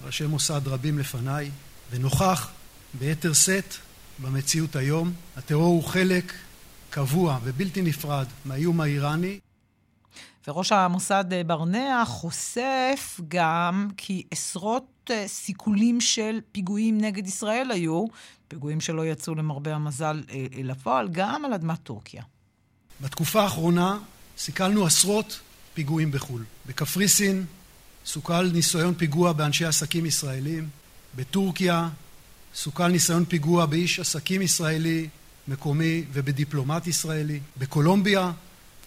ראשי מוסד רבים לפניי, ונוכח ביתר שאת במציאות היום. הטרור הוא חלק קבוע ובלתי נפרד מהאיום האיראני. וראש המוסד ברנע חושף גם כי עשרות אה, סיכולים של פיגועים נגד ישראל היו, פיגועים שלא יצאו למרבה המזל אה, אה, לפועל, גם על אדמת טורקיה. בתקופה האחרונה סיכלנו עשרות פיגועים בחו"ל. בקפריסין סוכל ניסיון פיגוע באנשי עסקים ישראלים, בטורקיה סוכל ניסיון פיגוע באיש עסקים ישראלי מקומי ובדיפלומט ישראלי, בקולומביה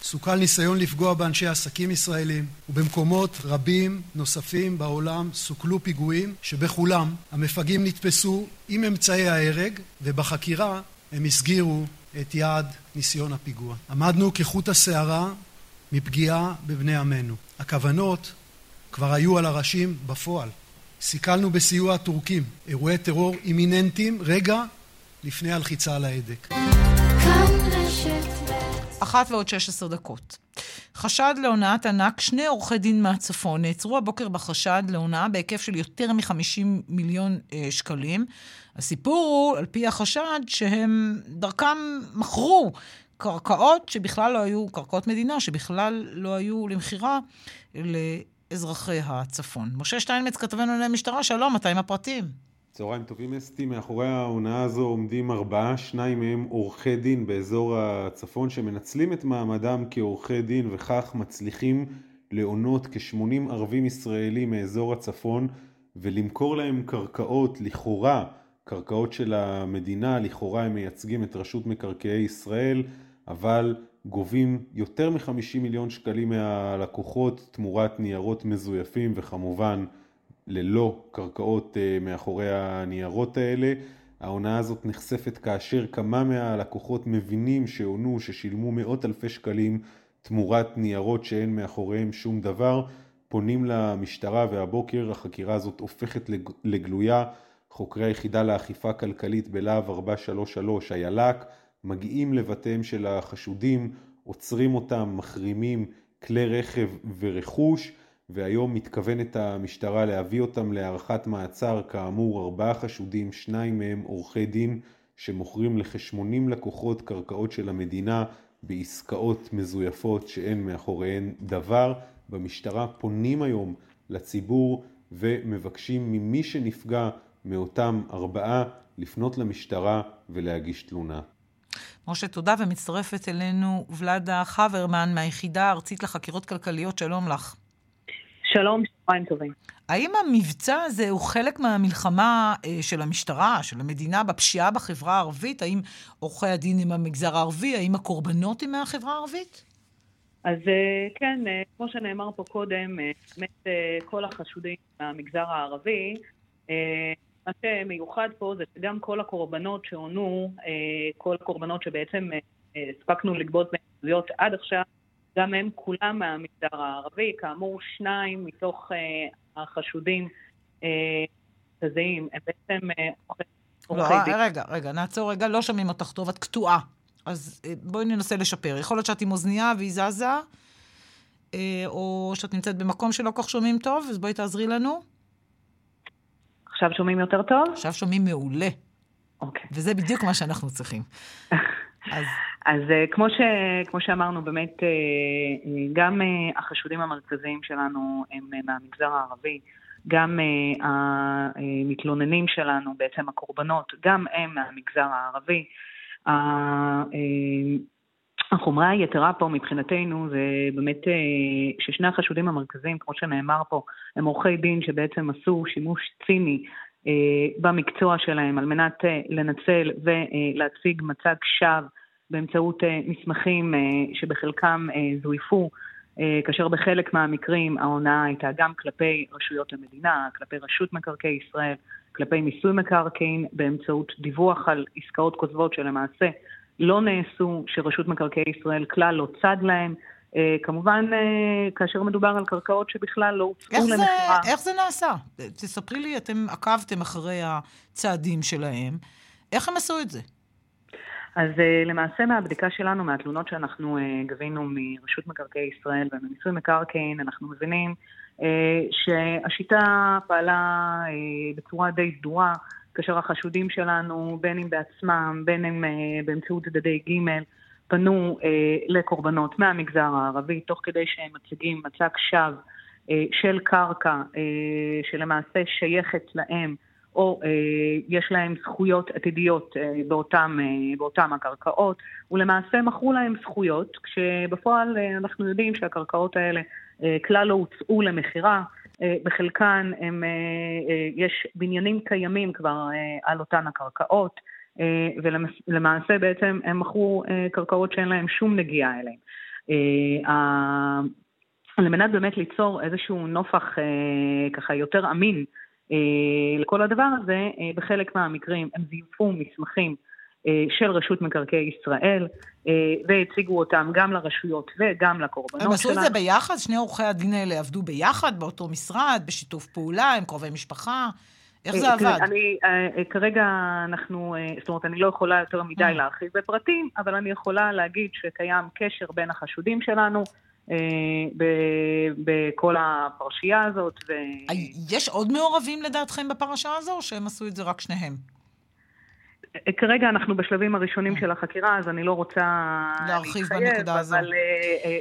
סוכל ניסיון לפגוע באנשי עסקים ישראלים, ובמקומות רבים נוספים בעולם סוכלו פיגועים שבכולם המפגעים נתפסו עם אמצעי ההרג, ובחקירה הם הסגירו את יעד ניסיון הפיגוע. עמדנו כחוט השערה מפגיעה בבני עמנו. הכוונות כבר היו על הראשים בפועל. סיכלנו בסיוע הטורקים אירועי טרור אימיננטיים רגע לפני הלחיצה על ההדק. אחת ועוד 16 דקות. חשד להונאת ענק, שני עורכי דין מהצפון נעצרו הבוקר בחשד להונאה בהיקף של יותר מ-50 מיליון אה, שקלים. הסיפור הוא, על פי החשד, שהם דרכם מכרו קרקעות שבכלל לא היו, קרקעות מדינה שבכלל לא היו למכירה לאזרחי הצפון. משה שטיינמץ, כתבנו לענייני משטרה, שלום, מתי עם הפרטים? צהריים טובים אסתי, מאחורי ההונאה הזו עומדים ארבעה, שניים מהם עורכי דין באזור הצפון שמנצלים את מעמדם כעורכי דין וכך מצליחים לעונות כ-80 ערבים ישראלים מאזור הצפון ולמכור להם קרקעות, לכאורה, קרקעות של המדינה, לכאורה הם מייצגים את רשות מקרקעי ישראל, אבל גובים יותר מ-50 מיליון שקלים מהלקוחות תמורת ניירות מזויפים וכמובן ללא קרקעות אה, מאחורי הניירות האלה. ההונאה הזאת נחשפת כאשר כמה מהלקוחות מבינים שהונו, ששילמו מאות אלפי שקלים תמורת ניירות שאין מאחוריהם שום דבר, פונים למשטרה והבוקר החקירה הזאת הופכת לגלויה. חוקרי היחידה לאכיפה כלכלית בלהב 433, היל"ק, מגיעים לבתיהם של החשודים, עוצרים אותם, מחרימים כלי רכב ורכוש, והיום מתכוונת המשטרה להביא אותם להארכת מעצר, כאמור ארבעה חשודים, שניים מהם עורכי דין שמוכרים לכ-80 לקוחות קרקעות של המדינה בעסקאות מזויפות שאין מאחוריהן דבר. במשטרה פונים היום לציבור ומבקשים ממי שנפגע מאותם ארבעה לפנות למשטרה ולהגיש תלונה. משה, תודה, ומצטרפת אלינו ולדה חברמן מהיחידה הארצית לחקירות כלכליות. שלום לך. שלום, שבועיים טובים. האם המבצע הזה הוא חלק מהמלחמה אה, של המשטרה, של המדינה, בפשיעה בחברה הערבית? האם עורכי הדין הם המגזר הערבי? האם הקורבנות הם מהחברה הערבית? אז אה, כן, אה, כמו שנאמר פה קודם, באמת כל החשודים מהמגזר הערבי, מה שמיוחד פה זה שגם כל הקורבנות שעונו, כל הקורבנות שבעצם הספקנו לגבות בעדויות עד עכשיו, גם הם כולם מהמגזר הערבי. כאמור, שניים מתוך החשודים מרכזיים הם בעצם עורכי לא, דין. רגע, רגע, נעצור רגע, לא שומעים אותך טוב, את קטועה. אז בואי ננסה לשפר. יכול להיות שאת עם אוזנייה והיא זזה, או שאת נמצאת במקום שלא כל כך שומעים טוב, אז בואי תעזרי לנו. עכשיו שומעים יותר טוב? עכשיו שומעים מעולה. אוקיי. וזה בדיוק מה שאנחנו צריכים. אז, אז כמו, ש, כמו שאמרנו, באמת, גם החשודים המרכזיים שלנו הם מהמגזר הערבי, גם המתלוננים שלנו, בעצם הקורבנות, גם הם מהמגזר הערבי. החומרה היתרה פה מבחינתנו זה באמת ששני החשודים המרכזיים, כמו שנאמר פה, הם עורכי דין שבעצם עשו שימוש ציני במקצוע שלהם על מנת לנצל ולהציג מצג שווא באמצעות מסמכים שבחלקם זויפו, כאשר בחלק מהמקרים ההונאה הייתה גם כלפי רשויות המדינה, כלפי רשות מקרקעי ישראל, כלפי מיסוי מקרקעין, באמצעות דיווח על עסקאות כוזבות שלמעשה לא נעשו, שרשות מקרקעי ישראל כלל לא צד להם. כמובן, כאשר מדובר על קרקעות שבכלל לא הוצאו למכירה. איך זה נעשה? תספרי לי, אתם עקבתם אחרי הצעדים שלהם. איך הם עשו את זה? אז למעשה מהבדיקה שלנו, מהתלונות שאנחנו גבינו מרשות מקרקעי ישראל וממיסוי מקרקעין, אנחנו מבינים שהשיטה פעלה בצורה די סדורה, כאשר החשודים שלנו, בין אם בעצמם, בין אם באמצעות צדדי ג', פנו לקורבנות מהמגזר הערבי, תוך כדי שהם מציגים מצג שווא של קרקע שלמעשה שייכת להם, או יש להם זכויות עתידיות באותם, באותם הקרקעות, ולמעשה מכרו להם זכויות, כשבפועל אנחנו יודעים שהקרקעות האלה כלל לא הוצאו למכירה, בחלקן הם, יש בניינים קיימים כבר על אותן הקרקעות, ולמעשה בעצם הם מכרו קרקעות שאין להם שום נגיעה אליהם. על מנת באמת ליצור איזשהו נופח ככה יותר אמין לכל הדבר הזה, בחלק מהמקרים הם זייפו מסמכים של רשות מקרקעי ישראל, והציגו אותם גם לרשויות וגם לקורבנות שלנו. הם עשו את זה ביחד? שני עורכי הדין האלה עבדו ביחד, באותו משרד, בשיתוף פעולה, עם קרובי משפחה? איך זה עבד? אני, כרגע אנחנו, זאת אומרת, אני לא יכולה יותר מדי להרחיב בפרטים, אבל אני יכולה להגיד שקיים קשר בין החשודים שלנו. בכל הפרשייה הזאת. ו... יש עוד מעורבים לדעתכם בפרשה הזו, או שהם עשו את זה רק שניהם? כרגע אנחנו בשלבים הראשונים של החקירה, אז אני לא רוצה להרחיב בנקודה הזו. אבל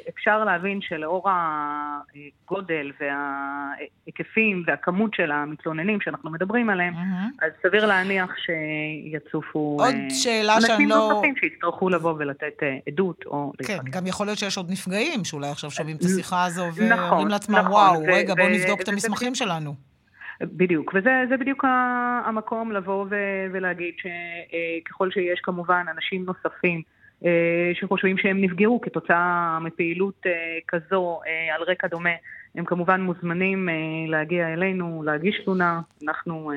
אפשר להבין שלאור הגודל וההיקפים והכמות של המתלוננים שאנחנו מדברים עליהם, אז סביר להניח שיצופו עוד שאלה שאני לא... אנשים נוספים שיצטרכו לבוא ולתת עדות או... כן, גם יכול להיות שיש עוד נפגעים שאולי עכשיו שומעים את השיחה הזו ואומרים נכון, לעצמם, נכון, וואו, רגע, בואו נבדוק את המסמכים שלנו. בדיוק, וזה בדיוק המקום לבוא ו- ולהגיד שככל שיש כמובן אנשים נוספים אה, שחושבים שהם נפגעו כתוצאה מפעילות אה, כזו אה, על רקע דומה, הם כמובן מוזמנים להגיע אלינו, להגיש תלונה, אנחנו,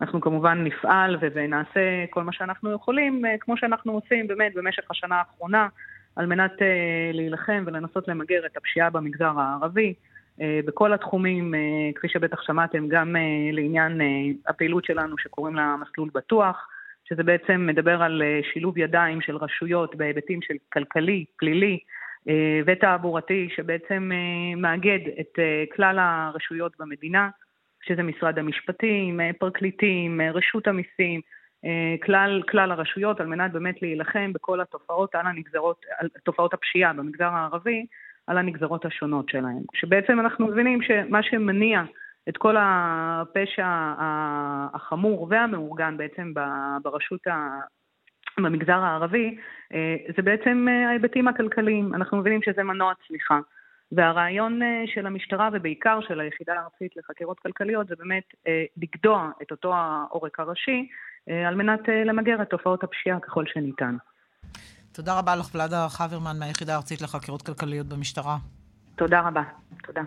אנחנו כמובן נפעל ונעשה כל מה שאנחנו יכולים, כמו שאנחנו עושים באמת במשך השנה האחרונה, על מנת להילחם ולנסות למגר את הפשיעה במגזר הערבי. אה, בכל התחומים, אה, כפי שבטח שמעתם, גם אה, לעניין הפעילות שלנו שקוראים לה מסלול בטוח, שזה בעצם מדבר על שילוב ידיים של רשויות בהיבטים של כלכלי, פלילי ותעבורתי, שבעצם מאגד את כלל הרשויות במדינה, שזה משרד המשפטים, פרקליטים, רשות המיסים, כלל, כלל הרשויות, על מנת באמת להילחם בכל התופעות על הנגזרות, על תופעות הפשיעה במגזר הערבי, על הנגזרות השונות שלהם. שבעצם אנחנו מבינים שמה שמניע את כל הפשע החמור והמאורגן בעצם ברשות ה... במגזר הערבי, אה, זה בעצם אה, ההיבטים הכלכליים. אנחנו מבינים שזה מנוע צמיחה. והרעיון אה, של המשטרה ובעיקר של היחידה הארצית לחקירות כלכליות זה באמת לגדוע את אותו העורק הראשי על מנת למגר את תופעות הפשיעה ככל שניתן. תודה רבה לך, ולאדה חברמן מהיחידה הארצית לחקירות כלכליות במשטרה. תודה רבה, תודה.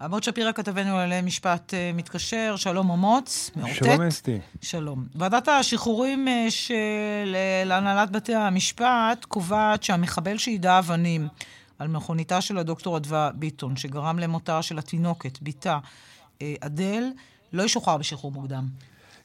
עמוד שפירא כתבנו על משפט uh, מתקשר, שלום אמוץ, מאותת. שלום אסתי. שלום. ועדת השחרורים uh, של uh, הנהלת בתי המשפט קובעת שהמחבל שיידה אבנים על מכוניתה של הדוקטור אדווה ביטון, שגרם למותה של התינוקת, בתה אדל, לא ישוחרר בשחרור מוקדם.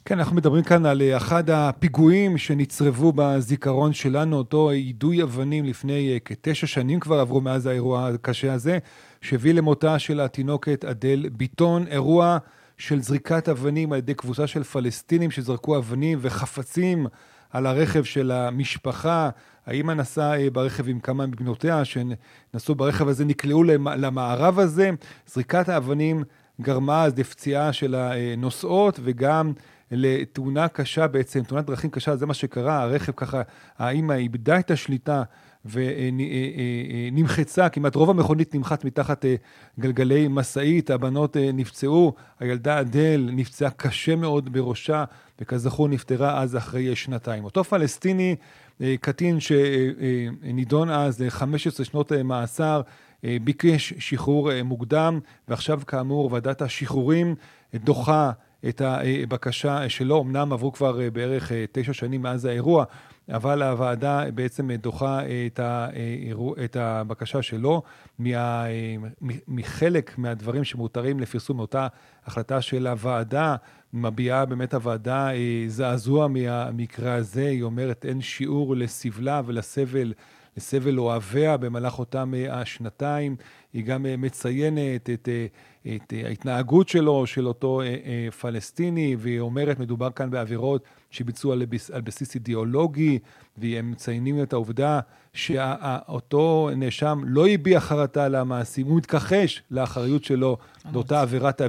כן, אנחנו מדברים כאן על אה, אחד הפיגועים שנצרבו בזיכרון שלנו, אותו יידוי אבנים לפני אה, כתשע שנים כבר עברו מאז האירוע הקשה הזה, שהביא למותה של התינוקת אדל ביטון, אירוע של זריקת אבנים על ידי קבוצה של פלסטינים שזרקו אבנים וחפצים על הרכב של המשפחה. האמא נסעה אה, ברכב עם כמה מבנותיה שנסעו ברכב הזה, נקלעו למערב הזה. זריקת האבנים גרמה אז לפציעה של הנוסעות וגם לתאונה קשה בעצם, תאונת דרכים קשה, זה מה שקרה, הרכב ככה, האימא איבדה את השליטה ונמחצה, אה, אה, אה, כמעט רוב המכונית נמחץ מתחת גלגלי משאית, הבנות נפצעו, הילדה אדל נפצעה קשה מאוד בראשה, וכזכור נפטרה אז אחרי שנתיים. אותו פלסטיני, קטין שנידון אז ל-15 שנות מאסר, ביקש שחרור מוקדם, ועכשיו כאמור ועדת השחרורים דוחה את הבקשה שלו. אמנם עברו כבר אה, בערך אה, תשע שנים מאז האירוע, אבל הוועדה בעצם דוחה את, האירוע, את הבקשה שלו מה, מחלק מהדברים שמותרים לפרסום מאותה החלטה של הוועדה. מביעה באמת הוועדה אה, זעזוע מהמקרה הזה. היא אומרת אין שיעור לסבלה ולסבל. לסבל אוהביה במהלך אותם השנתיים. היא גם מציינת את את אה, ההתנהגות שלו, של אותו אה, אה, פלסטיני, והיא אומרת, מדובר כאן בעבירות שביצעו על, על בסיס אידיאולוגי, והם מציינים את העובדה שאותו נאשם לא הביע חרטה למעשים, הוא מתכחש לאחריות שלו לאותה עבירת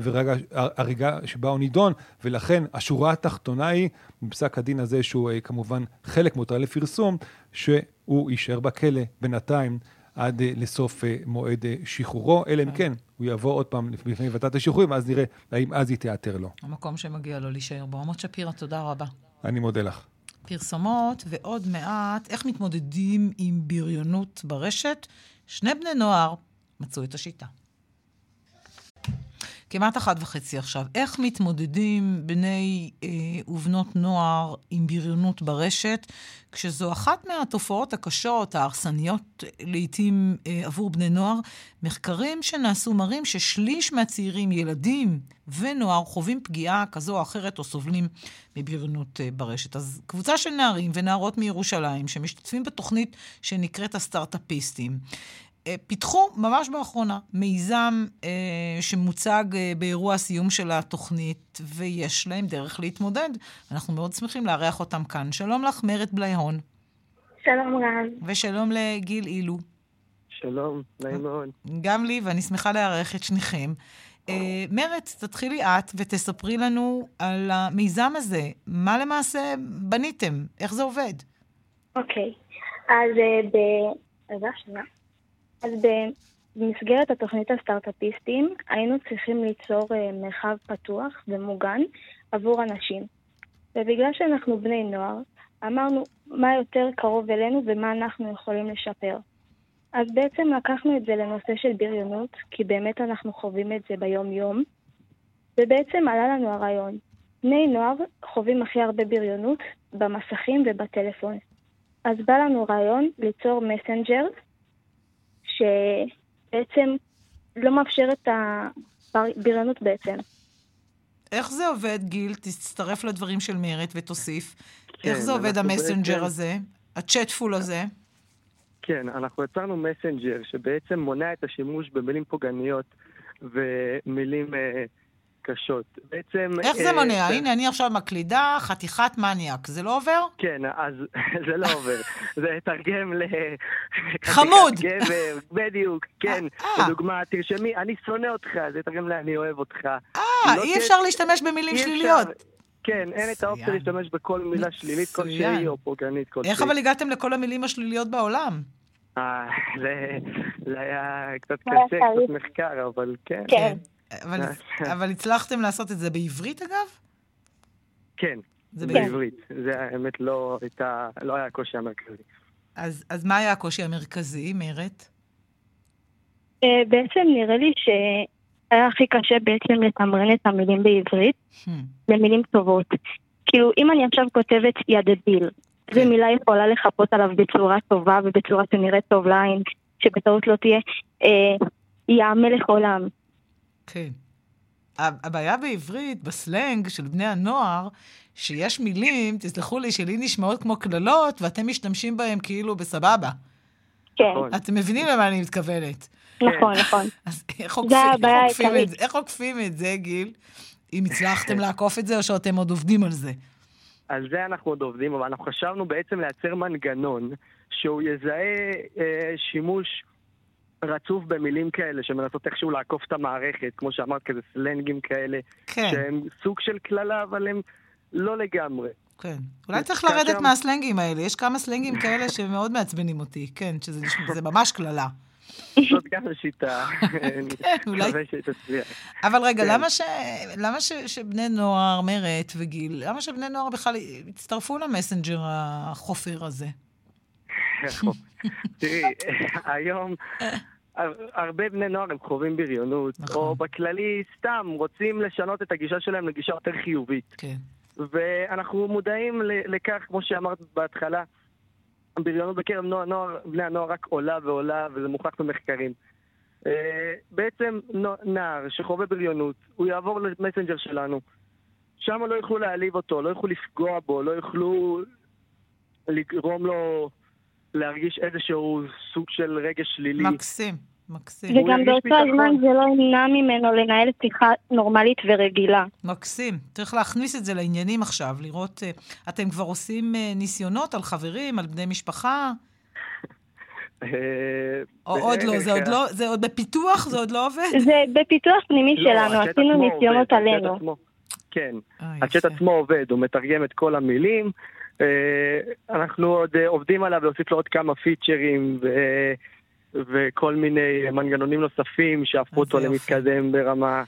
הריגה שבה הוא נידון, ולכן השורה התחתונה היא, בפסק הדין הזה, שהוא כמובן חלק מותר לפרסום, שהוא יישאר בכלא בינתיים. עד אה, לסוף אה, מועד אה, שחרורו, אלא אם כן, הוא יבוא עוד פעם לפני ועדת השחרורים, ואז נראה האם אז היא תיעתר לו. המקום שמגיע לו להישאר בו. עמות שפירא, תודה רבה. אני מודה לך. פרסומות, ועוד מעט, איך מתמודדים עם בריונות ברשת? שני בני נוער מצאו את השיטה. כמעט אחת וחצי עכשיו. איך מתמודדים בני אה, ובנות נוער עם בריונות ברשת, כשזו אחת מהתופעות הקשות, ההרסניות לעתים אה, עבור בני נוער? מחקרים שנעשו מראים ששליש מהצעירים, ילדים ונוער, חווים פגיעה כזו או אחרת או סובלים מבריונות אה, ברשת. אז קבוצה של נערים ונערות מירושלים שמשתתפים בתוכנית שנקראת הסטארט-אפיסטים. פיתחו ממש באחרונה מיזם אה, שמוצג אה, באירוע הסיום של התוכנית, ויש להם דרך להתמודד. אנחנו מאוד שמחים לארח אותם כאן. שלום לך, מרת בלייהון. שלום רן. ושלום לגיל אילו. שלום, נעים מאוד. גם לי, ואני שמחה לארח את שניכם. אה, מרץ, תתחילי את ותספרי לנו על המיזם הזה. מה למעשה בניתם? איך זה עובד? אוקיי, אז אה, ב... רגע, שנייה. אז במסגרת התוכנית הסטארט-אפיסטים היינו צריכים ליצור אה, מרחב פתוח ומוגן עבור אנשים. ובגלל שאנחנו בני נוער, אמרנו מה יותר קרוב אלינו ומה אנחנו יכולים לשפר. אז בעצם לקחנו את זה לנושא של בריונות, כי באמת אנחנו חווים את זה ביום-יום, ובעצם עלה לנו הרעיון. בני נוער חווים הכי הרבה בריונות במסכים ובטלפון. אז בא לנו רעיון ליצור מסנג'ר, שבעצם לא מאפשר את הבריונות בעצם. איך זה עובד, גיל? תצטרף לדברים של מרת ותוסיף. כן, איך זה עובד ה messenger בעצם... הזה? הצ'טפול הזה? כן, אנחנו יצרנו messenger שבעצם מונע את השימוש במילים פוגעניות ומילים אה, קשות. בעצם... איך זה אה, מונע? הנה, אני עכשיו מקלידה חתיכת מניאק. זה לא עובר? כן, אז זה לא עובר. זה תרגם ל... חמוד! גבר, בדיוק, כן. אה. לדוגמה, תרשמי, אני שונא אותך, זה תרגם ל... אני אוהב אותך. אה, לא אי אפשר להשתמש במילים שליליות. כן, אין את האופציה להשתמש בכל מילה שלילית כלשהי או פוגענית כלשהי. איך אבל הגעתם לכל המילים השליליות בעולם? אה, זה היה קצת קשה, קצת מחקר, אבל כן. כן. אבל, אבל הצלחתם לעשות את זה בעברית, אגב? כן, זה בעברית. זה האמת לא, הייתה, לא היה הקושי המרכזי. אז, אז מה היה הקושי המרכזי, מרת? אה, בעצם נראה לי שהיה הכי קשה בעצם לתמרן את המילים בעברית hmm. למילים טובות. כאילו, אם אני עכשיו כותבת ידדיל, זו כן. מילה יכולה לחפות עליו בצורה טובה ובצורה שנראית טוב לעין, שבטעות לא תהיה אה, יא מלך עולם. כן. הבעיה בעברית, בסלנג של בני הנוער, שיש מילים, תסלחו לי, שלי נשמעות כמו קללות, ואתם משתמשים בהם כאילו בסבבה. כן. אתם מבינים למה אני מתכוונת. נכון, נכון. אז איך עוקפים, את זה? איך עוקפים את זה, גיל? אם הצלחתם לעקוף את זה, או שאתם עוד עובדים על זה? על זה אנחנו עוד עובדים, אבל אנחנו חשבנו בעצם לייצר מנגנון שהוא יזהה אה, שימוש רצוף במילים כאלה, שמנסות איכשהו לעקוף את המערכת, כמו שאמרת, כזה סלנגים כאלה, כן. שהם סוג של קללה, אבל הם לא לגמרי. כן. אולי צריך לרדת שם... מהסלנגים האלה. יש כמה סלנגים כאלה שמאוד מעצבנים אותי, כן, שזה ממש קללה. זאת גם שיטה. כן, אולי... אבל רגע, כן. למה, ש... למה ש... שבני נוער, מרת וגיל, למה שבני נוער בכלל יצטרפו למסנג'ר החופר הזה? תראי, היום... הרבה בני נוער הם חווים בריונות, נכון. או בכללי סתם רוצים לשנות את הגישה שלהם לגישה יותר חיובית. כן. ואנחנו מודעים לכך, כמו שאמרת בהתחלה, הבריונות בקרב נוער, נוער, בני הנוער רק עולה ועולה, וזה מוכח במחקרים. אה, בעצם נער שחווה בריונות, הוא יעבור למסנג'ר שלנו. שם לא יוכלו להעליב אותו, לא יוכלו לפגוע בו, לא יוכלו לגרום לו להרגיש איזשהו סוג של רגש שלילי. מקסים. מקסים. וגם באותו הזמן זה לא ימנע ממנו לנהל שיחה נורמלית ורגילה. מקסים. צריך להכניס את זה לעניינים עכשיו, לראות... אה, אתם כבר עושים אה, ניסיונות על חברים, על בני משפחה? אה, או עוד לא, זה עוד לא, זה עוד בפיתוח? זה עוד לא עובד? זה בפיתוח פנימי לא, שלנו, עשינו ניסיונות עלינו. כן, הצ'אט עצמו עובד, הוא מתרגם את כל המילים. אנחנו עוד עובדים עליו להוסיף לו עוד כמה פיצ'רים, וכל מיני מנגנונים נוספים שהפכו אותו למתקדם ברמה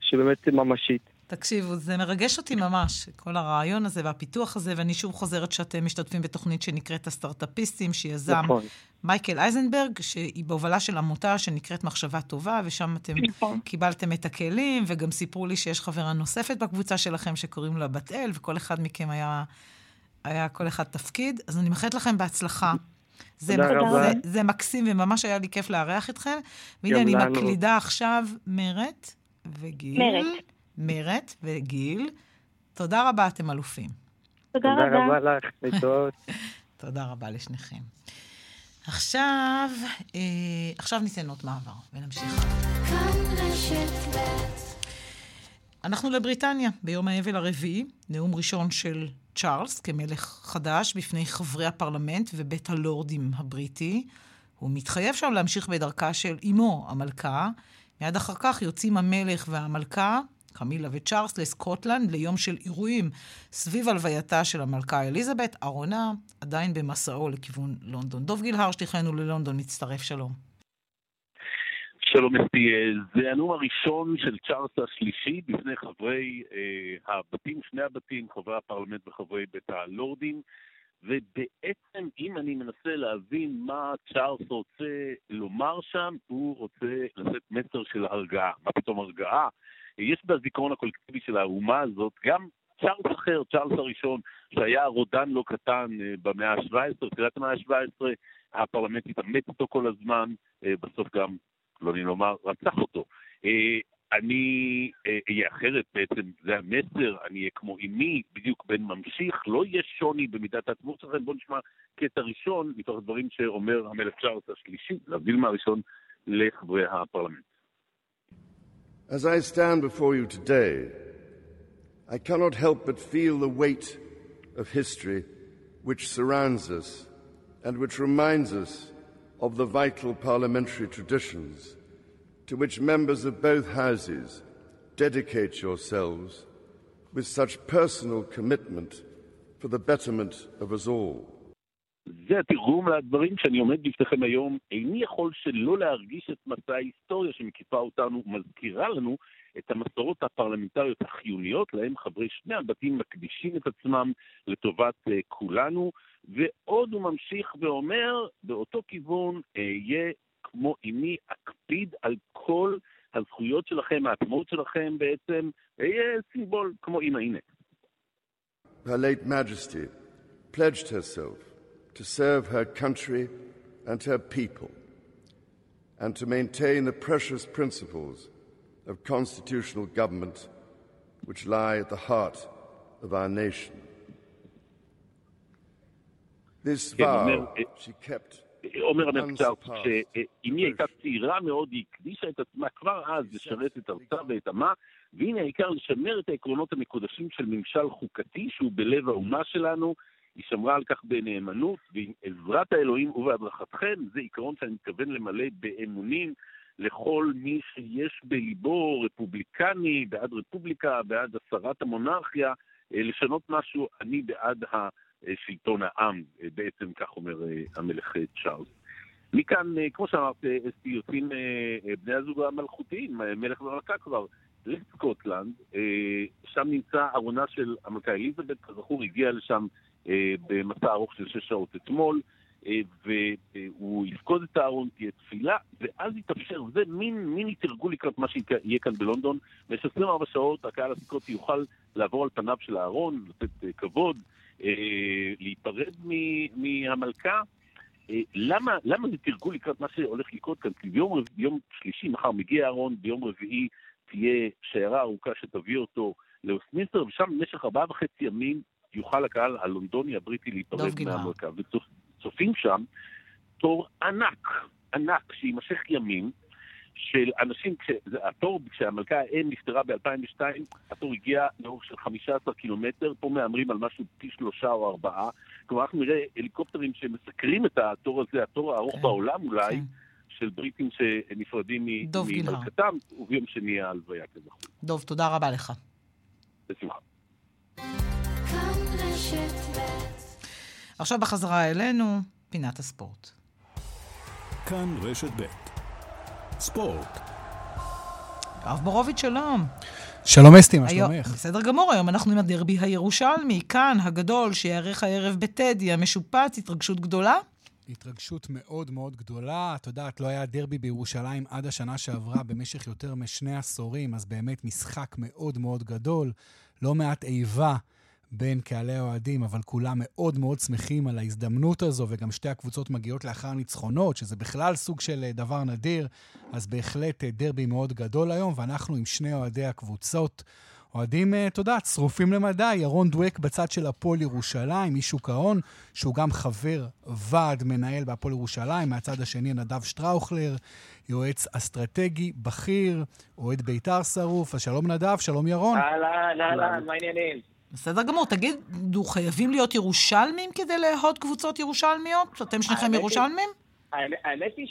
שבאמת ממשית. תקשיבו, זה מרגש אותי ממש, כל הרעיון הזה והפיתוח הזה, ואני שוב חוזרת שאתם משתתפים בתוכנית שנקראת הסטארט-אפיסטים, שיזם נכון. מייקל אייזנברג, שהיא בהובלה של עמותה שנקראת מחשבה טובה, ושם אתם נכון. קיבלתם את הכלים, וגם סיפרו לי שיש חברה נוספת בקבוצה שלכם שקוראים לה בת אל, וכל אחד מכם היה, היה כל אחד תפקיד. אז אני מאחלת לכם בהצלחה. זה, זה, זה מקסים, וממש היה לי כיף לארח אתכם. והנה, אני לנו. מקלידה עכשיו מרת וגיל. מרת. מרת וגיל. תודה רבה, אתם אלופים. תודה, תודה רבה. תודה רבה לך, להתראות. תודה רבה לשניכם. עכשיו, אה, עכשיו ניתן עוד מעבר ונמשיך. אנחנו לבריטניה, ביום האבל הרביעי, נאום ראשון של צ'ארלס כמלך חדש בפני חברי הפרלמנט ובית הלורדים הבריטי. הוא מתחייב שם להמשיך בדרכה של אמו, המלכה. מיד אחר כך יוצאים המלך והמלכה, קמילה וצ'ארלס, לסקוטלנד ליום של אירועים סביב הלווייתה של המלכה אליזבת. ארונה עדיין במסעו לכיוון לונדון. דוב גילהר, שליחנו ללונדון, מצטרף, שלום. שלום אסתי, זה הנאום הראשון של צ'ארלס השלישי בפני חברי אה, הבתים, שני הבתים, חברי הפרלמנט וחברי בית הלורדים. ובעצם, אם אני מנסה להבין מה צ'ארלס רוצה לומר שם, הוא רוצה לשאת מסר של הרגעה. מה פתאום הרגעה? יש בזיכרון הקולקטיבי של האומה הזאת גם צ'ארלס אחר, צ'ארלס הראשון, שהיה רודן לא קטן אה, במאה ה-17, תחילת המאה ה-17, הפרלמנט התעמת איתו כל הזמן, אה, בסוף גם, לא נעים לומר, רצח אותו. אה, אני אהיה אחרת בעצם, זה המסר, אני אהיה כמו אמי, בדיוק בן ממשיך, לא יהיה שוני במידת העצמאות שלכם. בואו נשמע קטע ראשון מתוך הדברים שאומר המלך צ'ארלס השלישי, להבדיל מהראשון לחברי הפרלמנט. As I stand before you today, I cannot help but feel the weight of history which surrounds us and which reminds us of the vital parliamentary traditions to which members of both houses dedicate yourselves with such personal commitment for the betterment of us all. זה התרגום לדברים שאני עומד בפניכם היום. איני יכול שלא להרגיש את מסע ההיסטוריה שמקיפה אותנו ומזכירה לנו את המסורות הפרלמנטריות החיוניות, להם חברי שני הבתים מקדישים את עצמם לטובת uh, כולנו, ועוד הוא ממשיך ואומר, באותו כיוון אהיה כמו אמי, אקפיד על כל הזכויות שלכם, העצמאות שלכם בעצם, אהיה סימבול כמו אמא, הנה. Her late Majesty pledged herself to serve her country and her people, and to maintain the precious principles of constitutional government which lie at the heart of our nation. This vow she kept. אומר המלך צ'ארלס, שאמי הייתה צעירה מאוד, היא הקדישה את עצמה כבר אז לשרת את ארצה ואת עמה, והנה העיקר לשמר את העקרונות המקודשים של ממשל חוקתי שהוא בלב האומה שלנו, היא שמרה על כך בנאמנות, ועם עזרת האלוהים ובהדרכתכם, זה עיקרון שאני מתכוון למלא באמונים לכל מי שיש בליבו רפובליקני, בעד רפובליקה, בעד הסרת המונרכיה, אה, לשנות משהו, אני בעד השלטון העם, אה, בעצם כך אומר אה, המלך צ'ארלס. מכאן, כמו שאמרת, אסתי, יוצאים בני הזוג המלכותיים, מלך ומלכה כבר, לסקוטלנד, שם נמצא ארונה של המלכה אליזבת, כזכור, הגיע לשם אה, במסע ארוך של שש שעות אתמול, אה, והוא יפקוד את הארון, תהיה תפילה, ואז יתאפשר, זה מין מיני תרגול לקראת מה שיהיה כאן בלונדון. במשך 24 שעות הקהל הסיקוטי יוכל לעבור על פניו של הארון, לתת אה, כבוד, להיפרד מהמלכה. למה, למה זה תרגול לקראת מה שהולך לקרות כאן? כי ביום, ביום שלישי, מחר מגיע הארון, ביום רביעי תהיה שיירה ארוכה שתביא אותו לווסטמינסטר, ושם במשך ארבעה וחצי ימים יוכל הקהל הלונדוני הבריטי להיפרד מהמלכה. וצופים שם תור ענק, ענק, שיימשך ימים, של אנשים, התור, כשהמלכה האם נפטרה ב-2002, התור הגיע לאורך של 15 קילומטר, פה מהמרים על משהו פי שלושה או ארבעה. כלומר, אנחנו נראה הליקופטרים שמסקרים את התור הזה, התור הארוך כן, בעולם אולי, כן. של בריטים שנפרדים ממלכתם, וביום שני ההלוויה כזכור. דוב, תודה רבה לך. בשמחה. עכשיו בחזרה אלינו, פינת הספורט. כאן רשת ב' ספורט. יואב בורוביץ', שלום. שלום אסתי, מה שלומך? בסדר גמור, היום אנחנו עם הדרבי הירושלמי, כאן הגדול, שיארך הערב בטדי, המשופץ, התרגשות גדולה? התרגשות מאוד מאוד גדולה. את יודעת, לא היה דרבי בירושלים עד השנה שעברה במשך יותר משני עשורים, אז באמת משחק מאוד מאוד גדול, לא מעט איבה. בין קהלי האוהדים, אבל כולם מאוד מאוד שמחים על ההזדמנות הזו, וגם שתי הקבוצות מגיעות לאחר ניצחונות, שזה בכלל סוג של אה, דבר נדיר, אז בהחלט אה, דרבי מאוד גדול היום, ואנחנו עם שני אוהדי הקבוצות. אוהדים, אתה יודע, צרופים למדי, ירון דואק בצד של הפועל ירושלים, איש שוק ההון, שהוא גם חבר ועד מנהל בהפועל ירושלים, מהצד השני נדב שטראוכלר, יועץ אסטרטגי, בכיר, אוהד בית"ר שרוף. אז שלום נדב, שלום ירון. אהלן, אהלן, מה העניינים? בסדר גמור. תגידו, חייבים להיות ירושלמים כדי לאהוד קבוצות ירושלמיות? אתם שניכם ירושלמים? האמת היא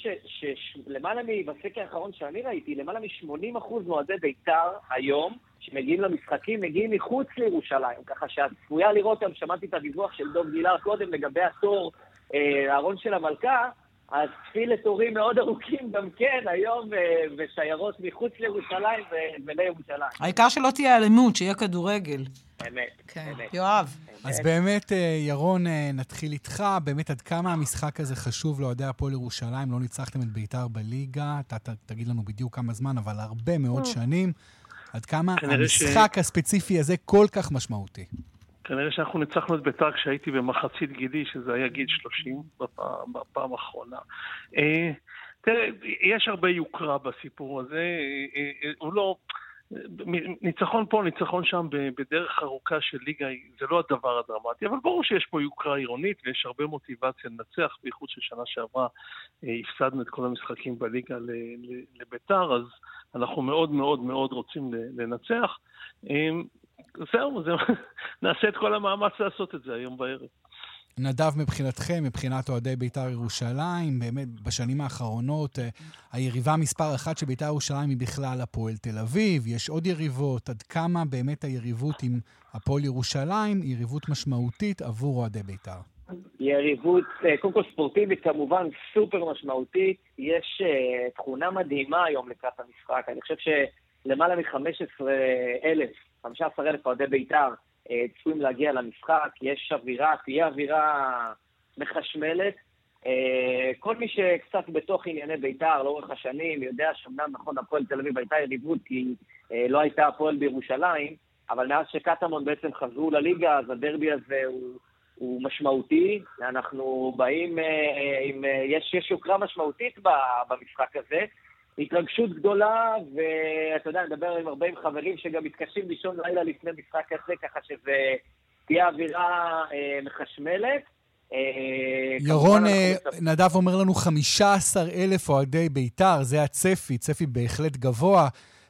שלמעלה, בסקר האחרון שאני ראיתי, למעלה מ-80% מאוהדי בית"ר היום, שמגיעים למשחקים, מגיעים מחוץ לירושלים. ככה שאת צפויה לראות, גם שמעתי את הדיווח של דוב גילר קודם לגבי התור, אה, הארון של המלכה, אז צפי לתורים מאוד ארוכים גם כן היום בשיירות אה, מחוץ לירושלים ולירושלים. העיקר שלא תהיה אלימות, שיהיה כדורגל. אמת, כן. אמת. יואב. אז באמת, אה, ירון, אה, נתחיל איתך. באמת, עד כמה המשחק הזה חשוב לאוהדי הפועל ירושלים? לא ניצחתם את בית"ר בליגה, אתה תגיד לנו בדיוק כמה זמן, אבל הרבה מאוד שנים. עד כמה המשחק ש... הספציפי הזה כל כך משמעותי? כנראה שאנחנו ניצחנו את בית"ר כשהייתי במחצית גילי, שזה היה גיל 30 בפעם, בפעם האחרונה. אה, תראה, יש הרבה יוקרה בסיפור הזה. הוא לא... ניצחון פה, ניצחון שם בדרך ארוכה של ליגה, זה לא הדבר הדרמטי, אבל ברור שיש פה יוקרה עירונית ויש הרבה מוטיבציה לנצח, בייחוד ששנה שעברה אה, הפסדנו את כל המשחקים בליגה לביתר, אז אנחנו מאוד מאוד מאוד רוצים לנצח. אה, זהו, נעשה את כל המאמץ לעשות את זה היום בערב. נדב, מבחינתכם, מבחינת אוהדי בית"ר ירושלים, באמת, בשנים האחרונות, אה, היריבה מספר אחת של בית"ר ירושלים היא בכלל הפועל תל אביב, יש עוד יריבות, עד כמה באמת היריבות עם הפועל ירושלים היא יריבות משמעותית עבור אוהדי בית"ר? יריבות, אה, קודם כל ספורטיבית כמובן סופר משמעותית. יש uh, תכונה מדהימה היום לקראת המשחק. אני חושב שלמעלה מ-15 אלף, 15 אלף אוהדי בית"ר אה, צפויים להגיע למשחק, יש אווירה, תהיה אווירה מחשמלת. אה, כל מי שקצת בתוך ענייני בית"ר לאורך השנים יודע שאומנם נכון הפועל תל אביב הייתה יריבות כי אה, לא הייתה הפועל בירושלים, אבל מאז שקטמון בעצם חזרו לליגה אז הדרבי הזה הוא, הוא משמעותי. אנחנו באים עם... יש, יש יוקרה משמעותית במשחק הזה. התרגשות גדולה, ואתה יודע, אני מדבר עם הרבה חברים שגם מתקשים לישון לילה לפני משחק כזה, ככה שזה תהיה אווירה אה, מחשמלת. אה, ירון, אה, נדב אומר לנו 15 אלף אוהדי בית"ר, זה הצפי, צפי בהחלט גבוה.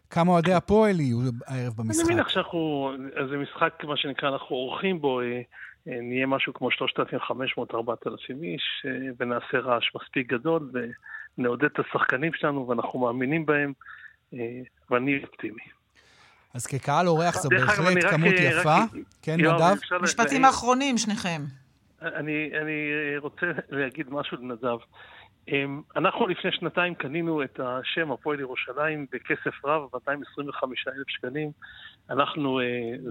כמה אוהדי הפועל יהיו הערב במשחק? אני מניח שאנחנו, זה משחק, מה שנקרא, אנחנו עורכים בו, אה, נהיה משהו כמו 3,500-4,000 איש, ונעשה רעש מספיק גדול, נעודד את השחקנים שלנו ואנחנו מאמינים בהם, אה, ואני אופטימי. אז כקהל אורח זו בהחלט כמות רק, יפה. רק, כן, נדב? משפטים אחרונים, שניכם. אני, אני רוצה להגיד משהו לנדב. אמ, אנחנו לפני שנתיים קנינו את השם הפועל ירושלים בכסף רב, 225 אלף שקלים. אנחנו, אה,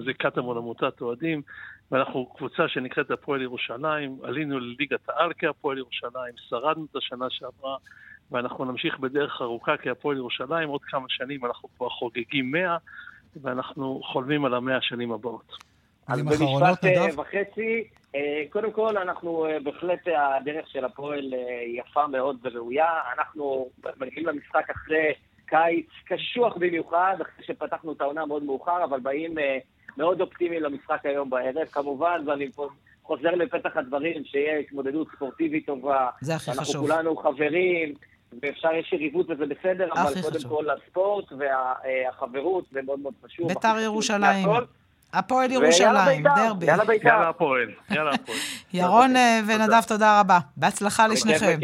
זה קטמון עמותת אוהדים, ואנחנו קבוצה שנקראת הפועל ירושלים. עלינו לליגת העל כהפועל ירושלים, שרדנו את השנה שעברה, ואנחנו נמשיך בדרך ארוכה כהפועל ירושלים. עוד כמה שנים אנחנו כבר חוגגים 100, ואנחנו חולמים על המאה השנים הבאות. אז במשפט אה, וחצי, אה, קודם כל, אנחנו אה, בהחלט, הדרך של הפועל יפה מאוד וראויה. אנחנו מגיעים למשחק אחרי קיץ קשוח במיוחד, אחרי שפתחנו את העונה מאוד מאוחר, אבל באים מאוד אופטימיים למשחק היום בערב. כמובן, ואני חוזר לפתח הדברים, שיהיה התמודדות ספורטיבית טובה. זה הכי חשוב. אנחנו כולנו חברים, ואפשר, יש יריבות וזה בסדר, אבל קודם כל הספורט והחברות זה מאוד מאוד חשוב. בית"ר ירושלים. הפועל ירושלים, דרבי. יאללה בית"ר. יאללה הפועל, יאללה הפועל. ירון אה, ונדב, תודה רבה. בהצלחה לשניכם.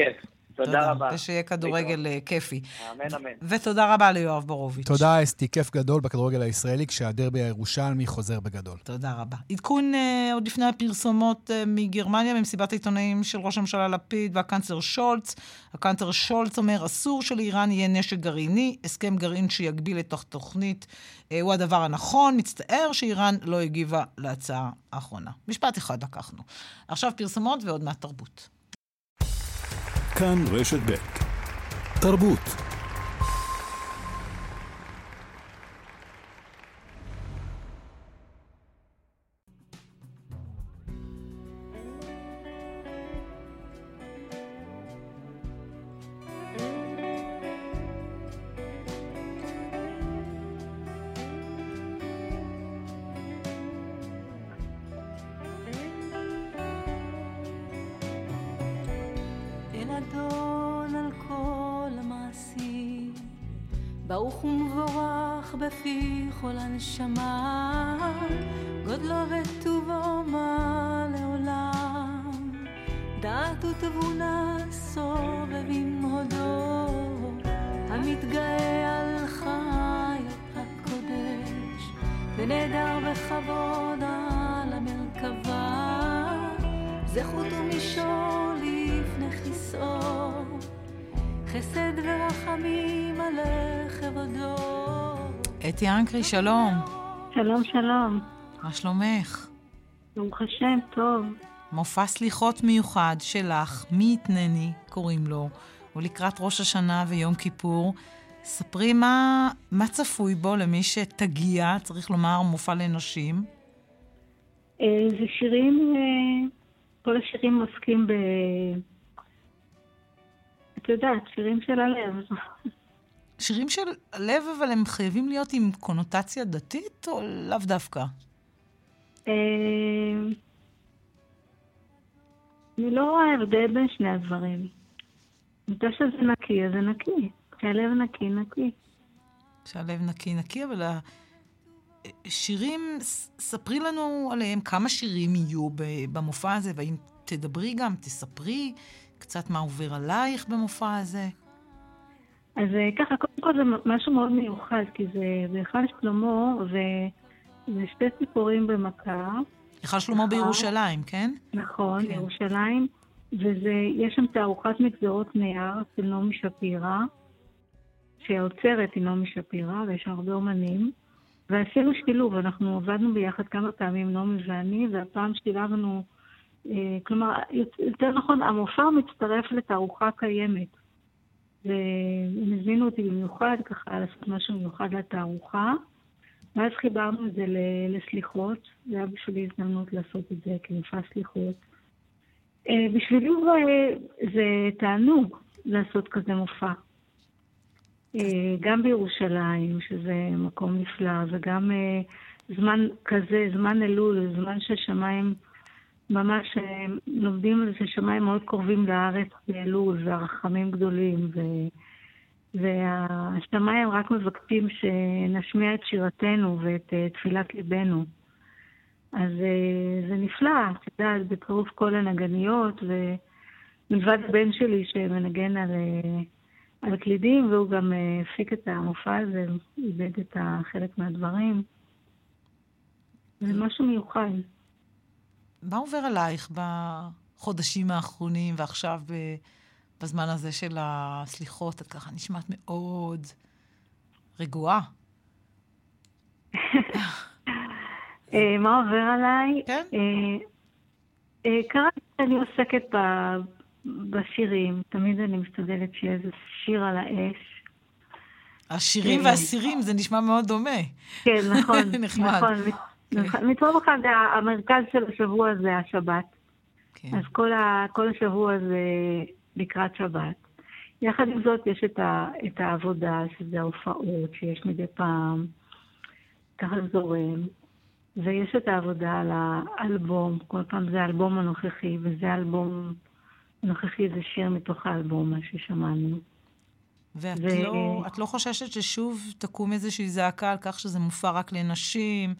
תודה רבה. ושיהיה כדורגל אה, כיפי. אמן, אמן. ותודה רבה ליואב בורוביץ'. תודה, אסתי. כיף גדול בכדורגל הישראלי, כשהדרבי הירושלמי חוזר בגדול. תודה רבה. עדכון אה, עוד לפני הפרסומות אה, מגרמניה, ממסיבת העיתונאים של ראש הממשלה לפיד והקנצלר שולץ. הקנצלר שולץ אומר, אסור שלאיראן יהיה נשק גרעיני, הסכם גרעין שיגביל את התוכנית הוא הדבר הנכון. מצטער שאיראן לא הגיבה להצעה האחרונה. משפט אחד לקחנו. עכשיו פרסומות ועוד מעט תרבות. כאן רשת ב' תרבות ונהדר בכבוד על המרכבה, זכות ומישור לפני כיסאו, חסד ורחמים עליך כבודו. אתי אנקרי, שלום. שלום, שלום. מה שלומך? ברוך השם, טוב. מופע סליחות מיוחד שלך, מי יתנני, קוראים לו, הוא לקראת ראש השנה ויום כיפור. ספרי מה, מה צפוי בו למי שתגיע, צריך לומר, מופע לנשים. אה, זה שירים, אה, כל השירים עוסקים ב... את יודעת, שירים של הלב. שירים של הלב, אבל הם חייבים להיות עם קונוטציה דתית, או לאו דווקא? אה, אני לא רואה הבדל בין שני הדברים. מתי שזה נקי, אז זה נקי. כשהלב נקי, נקי. כשהלב נקי, נקי, אבל השירים, ספרי לנו עליהם, כמה שירים יהיו במופע הזה, והאם תדברי גם, תספרי קצת מה עובר עלייך במופע הזה. אז אה, ככה, קודם כל זה משהו מאוד מיוחד, כי זה בהיכל שלמה, וזה שתי ציפורים במכה. היכל שלמה בירושלים, כן? נכון, כן. בירושלים. ויש שם תערוכת מגזרות נייר של נעמי שפירא, שהאוצרת היא נעמי שפירא, ויש הרבה אומנים. ועשינו שילוב, אנחנו עבדנו ביחד כמה פעמים, נעמי ואני, והפעם שילבנו, אה, כלומר, יותר נכון, המופע מצטרף לתערוכה קיימת. והם הזמינו אותי במיוחד, ככה לעשות משהו מיוחד לתערוכה. ואז חיברנו את זה לסליחות, זה היה בשבילי הזדמנות לעשות את זה כמופע סליחות. אה, בשבילי זה תענוג לעשות כזה מופע. אה, גם בירושלים, שזה מקום נפלא, וגם אה, זמן כזה, זמן אלול, זמן ששמיים ממש לומדים על זה ששמיים מאוד קרובים לארץ באלול, והרחמים גדולים, ו... והשמיים רק מבקשים שנשמיע את שירתנו ואת תפילת ליבנו. אז זה נפלא, את יודעת, בצירוף כל הנגניות, ומלבד הבן שלי שמנגן על, על קלידים, והוא גם uh, הפיק את המופע הזה, איבד את חלק מהדברים. זה משהו מיוחד. מה עובר עלייך בחודשים האחרונים ועכשיו בזמן הזה של הסליחות? את ככה נשמעת מאוד רגועה. אה, מה עובר עליי? כן. אה, אה, קראתי שאני עוסקת בשירים, תמיד אני משתדלת שיהיה איזה שיר על האש. השירים והסירים, זה נשמע מאוד דומה. כן, נכון. נחמד. נכון. כן. מצד אחד, המרכז של השבוע זה השבת. כן. אז כל, ה, כל השבוע זה לקראת שבת. יחד עם זאת, יש את, ה, את העבודה, שזה ההופעות שיש מדי פעם, ככה זורם. ויש את העבודה על האלבום, כל פעם זה האלבום הנוכחי, וזה אלבום הנוכחי, זה שיר מתוך האלבום, מה ששמענו. ואת ו... לא, לא חוששת ששוב תקום איזושהי זעקה על כך שזה מופע רק לנשים,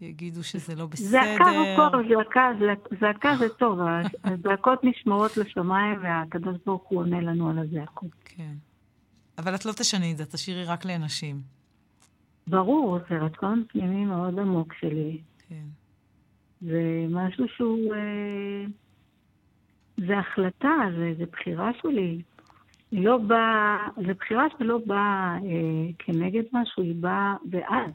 יגידו שזה לא בסדר? זעקה זה טוב, זעקה, זעקה זה טוב, הזעקות נשמעות לשמיים והקדוש ברוך הוא עונה לנו על הזעקות. כן. אבל את לא תשני את זה, תשאירי רק לנשים. ברור, זה רצון פנימי מאוד עמוק שלי. כן. זה משהו שהוא... אה, זה החלטה, זה, זה בחירה שלי. לא באה, זו בחירה שלא באה אה, כנגד משהו, היא באה בעד.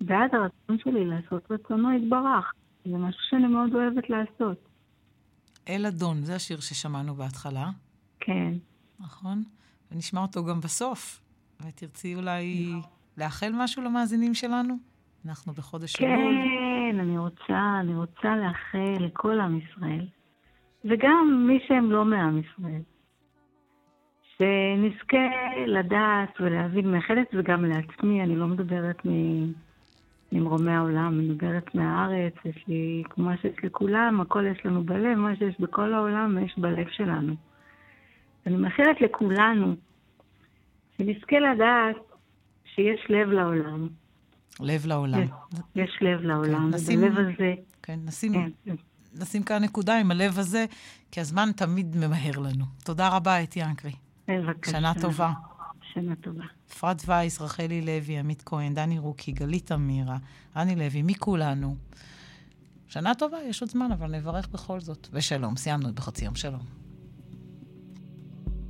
בעד הרצון שלי לעשות רצונו יתברך. זה משהו שאני מאוד אוהבת לעשות. אל אדון, זה השיר ששמענו בהתחלה. כן. נכון? ונשמע אותו גם בסוף. ותרצי אולי... נכון. לאחל משהו למאזינים שלנו? אנחנו בחודש אלול. כן, אני רוצה, אני רוצה לאחל לכל עם ישראל, וגם מי שהם לא מעם ישראל, שנזכה לדעת ולהבין, מאחלת וגם לעצמי, אני לא מדברת ממרומי העולם, אני מדברת מהארץ, יש לי, כמו שיש לכולם, הכל יש לנו בלב, מה שיש בכל העולם יש בלב שלנו. אני מאחלת לכולנו שנזכה לדעת שיש לב לעולם. לב לעולם. יש לב לעולם, כן, נשים- ובלב הזה... כן, נשים, כן. נשים כאן נקודה עם הלב הזה, כי הזמן תמיד ממהר לנו. תודה רבה, אתי אנקרי. בבקשה. שנה טובה. שנה טובה. אפרת וייס, רחלי לוי, עמית כהן, דני רוקי, גלית אמירה, רני לוי, מכולנו. שנה טובה, יש עוד זמן, אבל נברך בכל זאת. ושלום, סיימנו את בחצי יום שלום.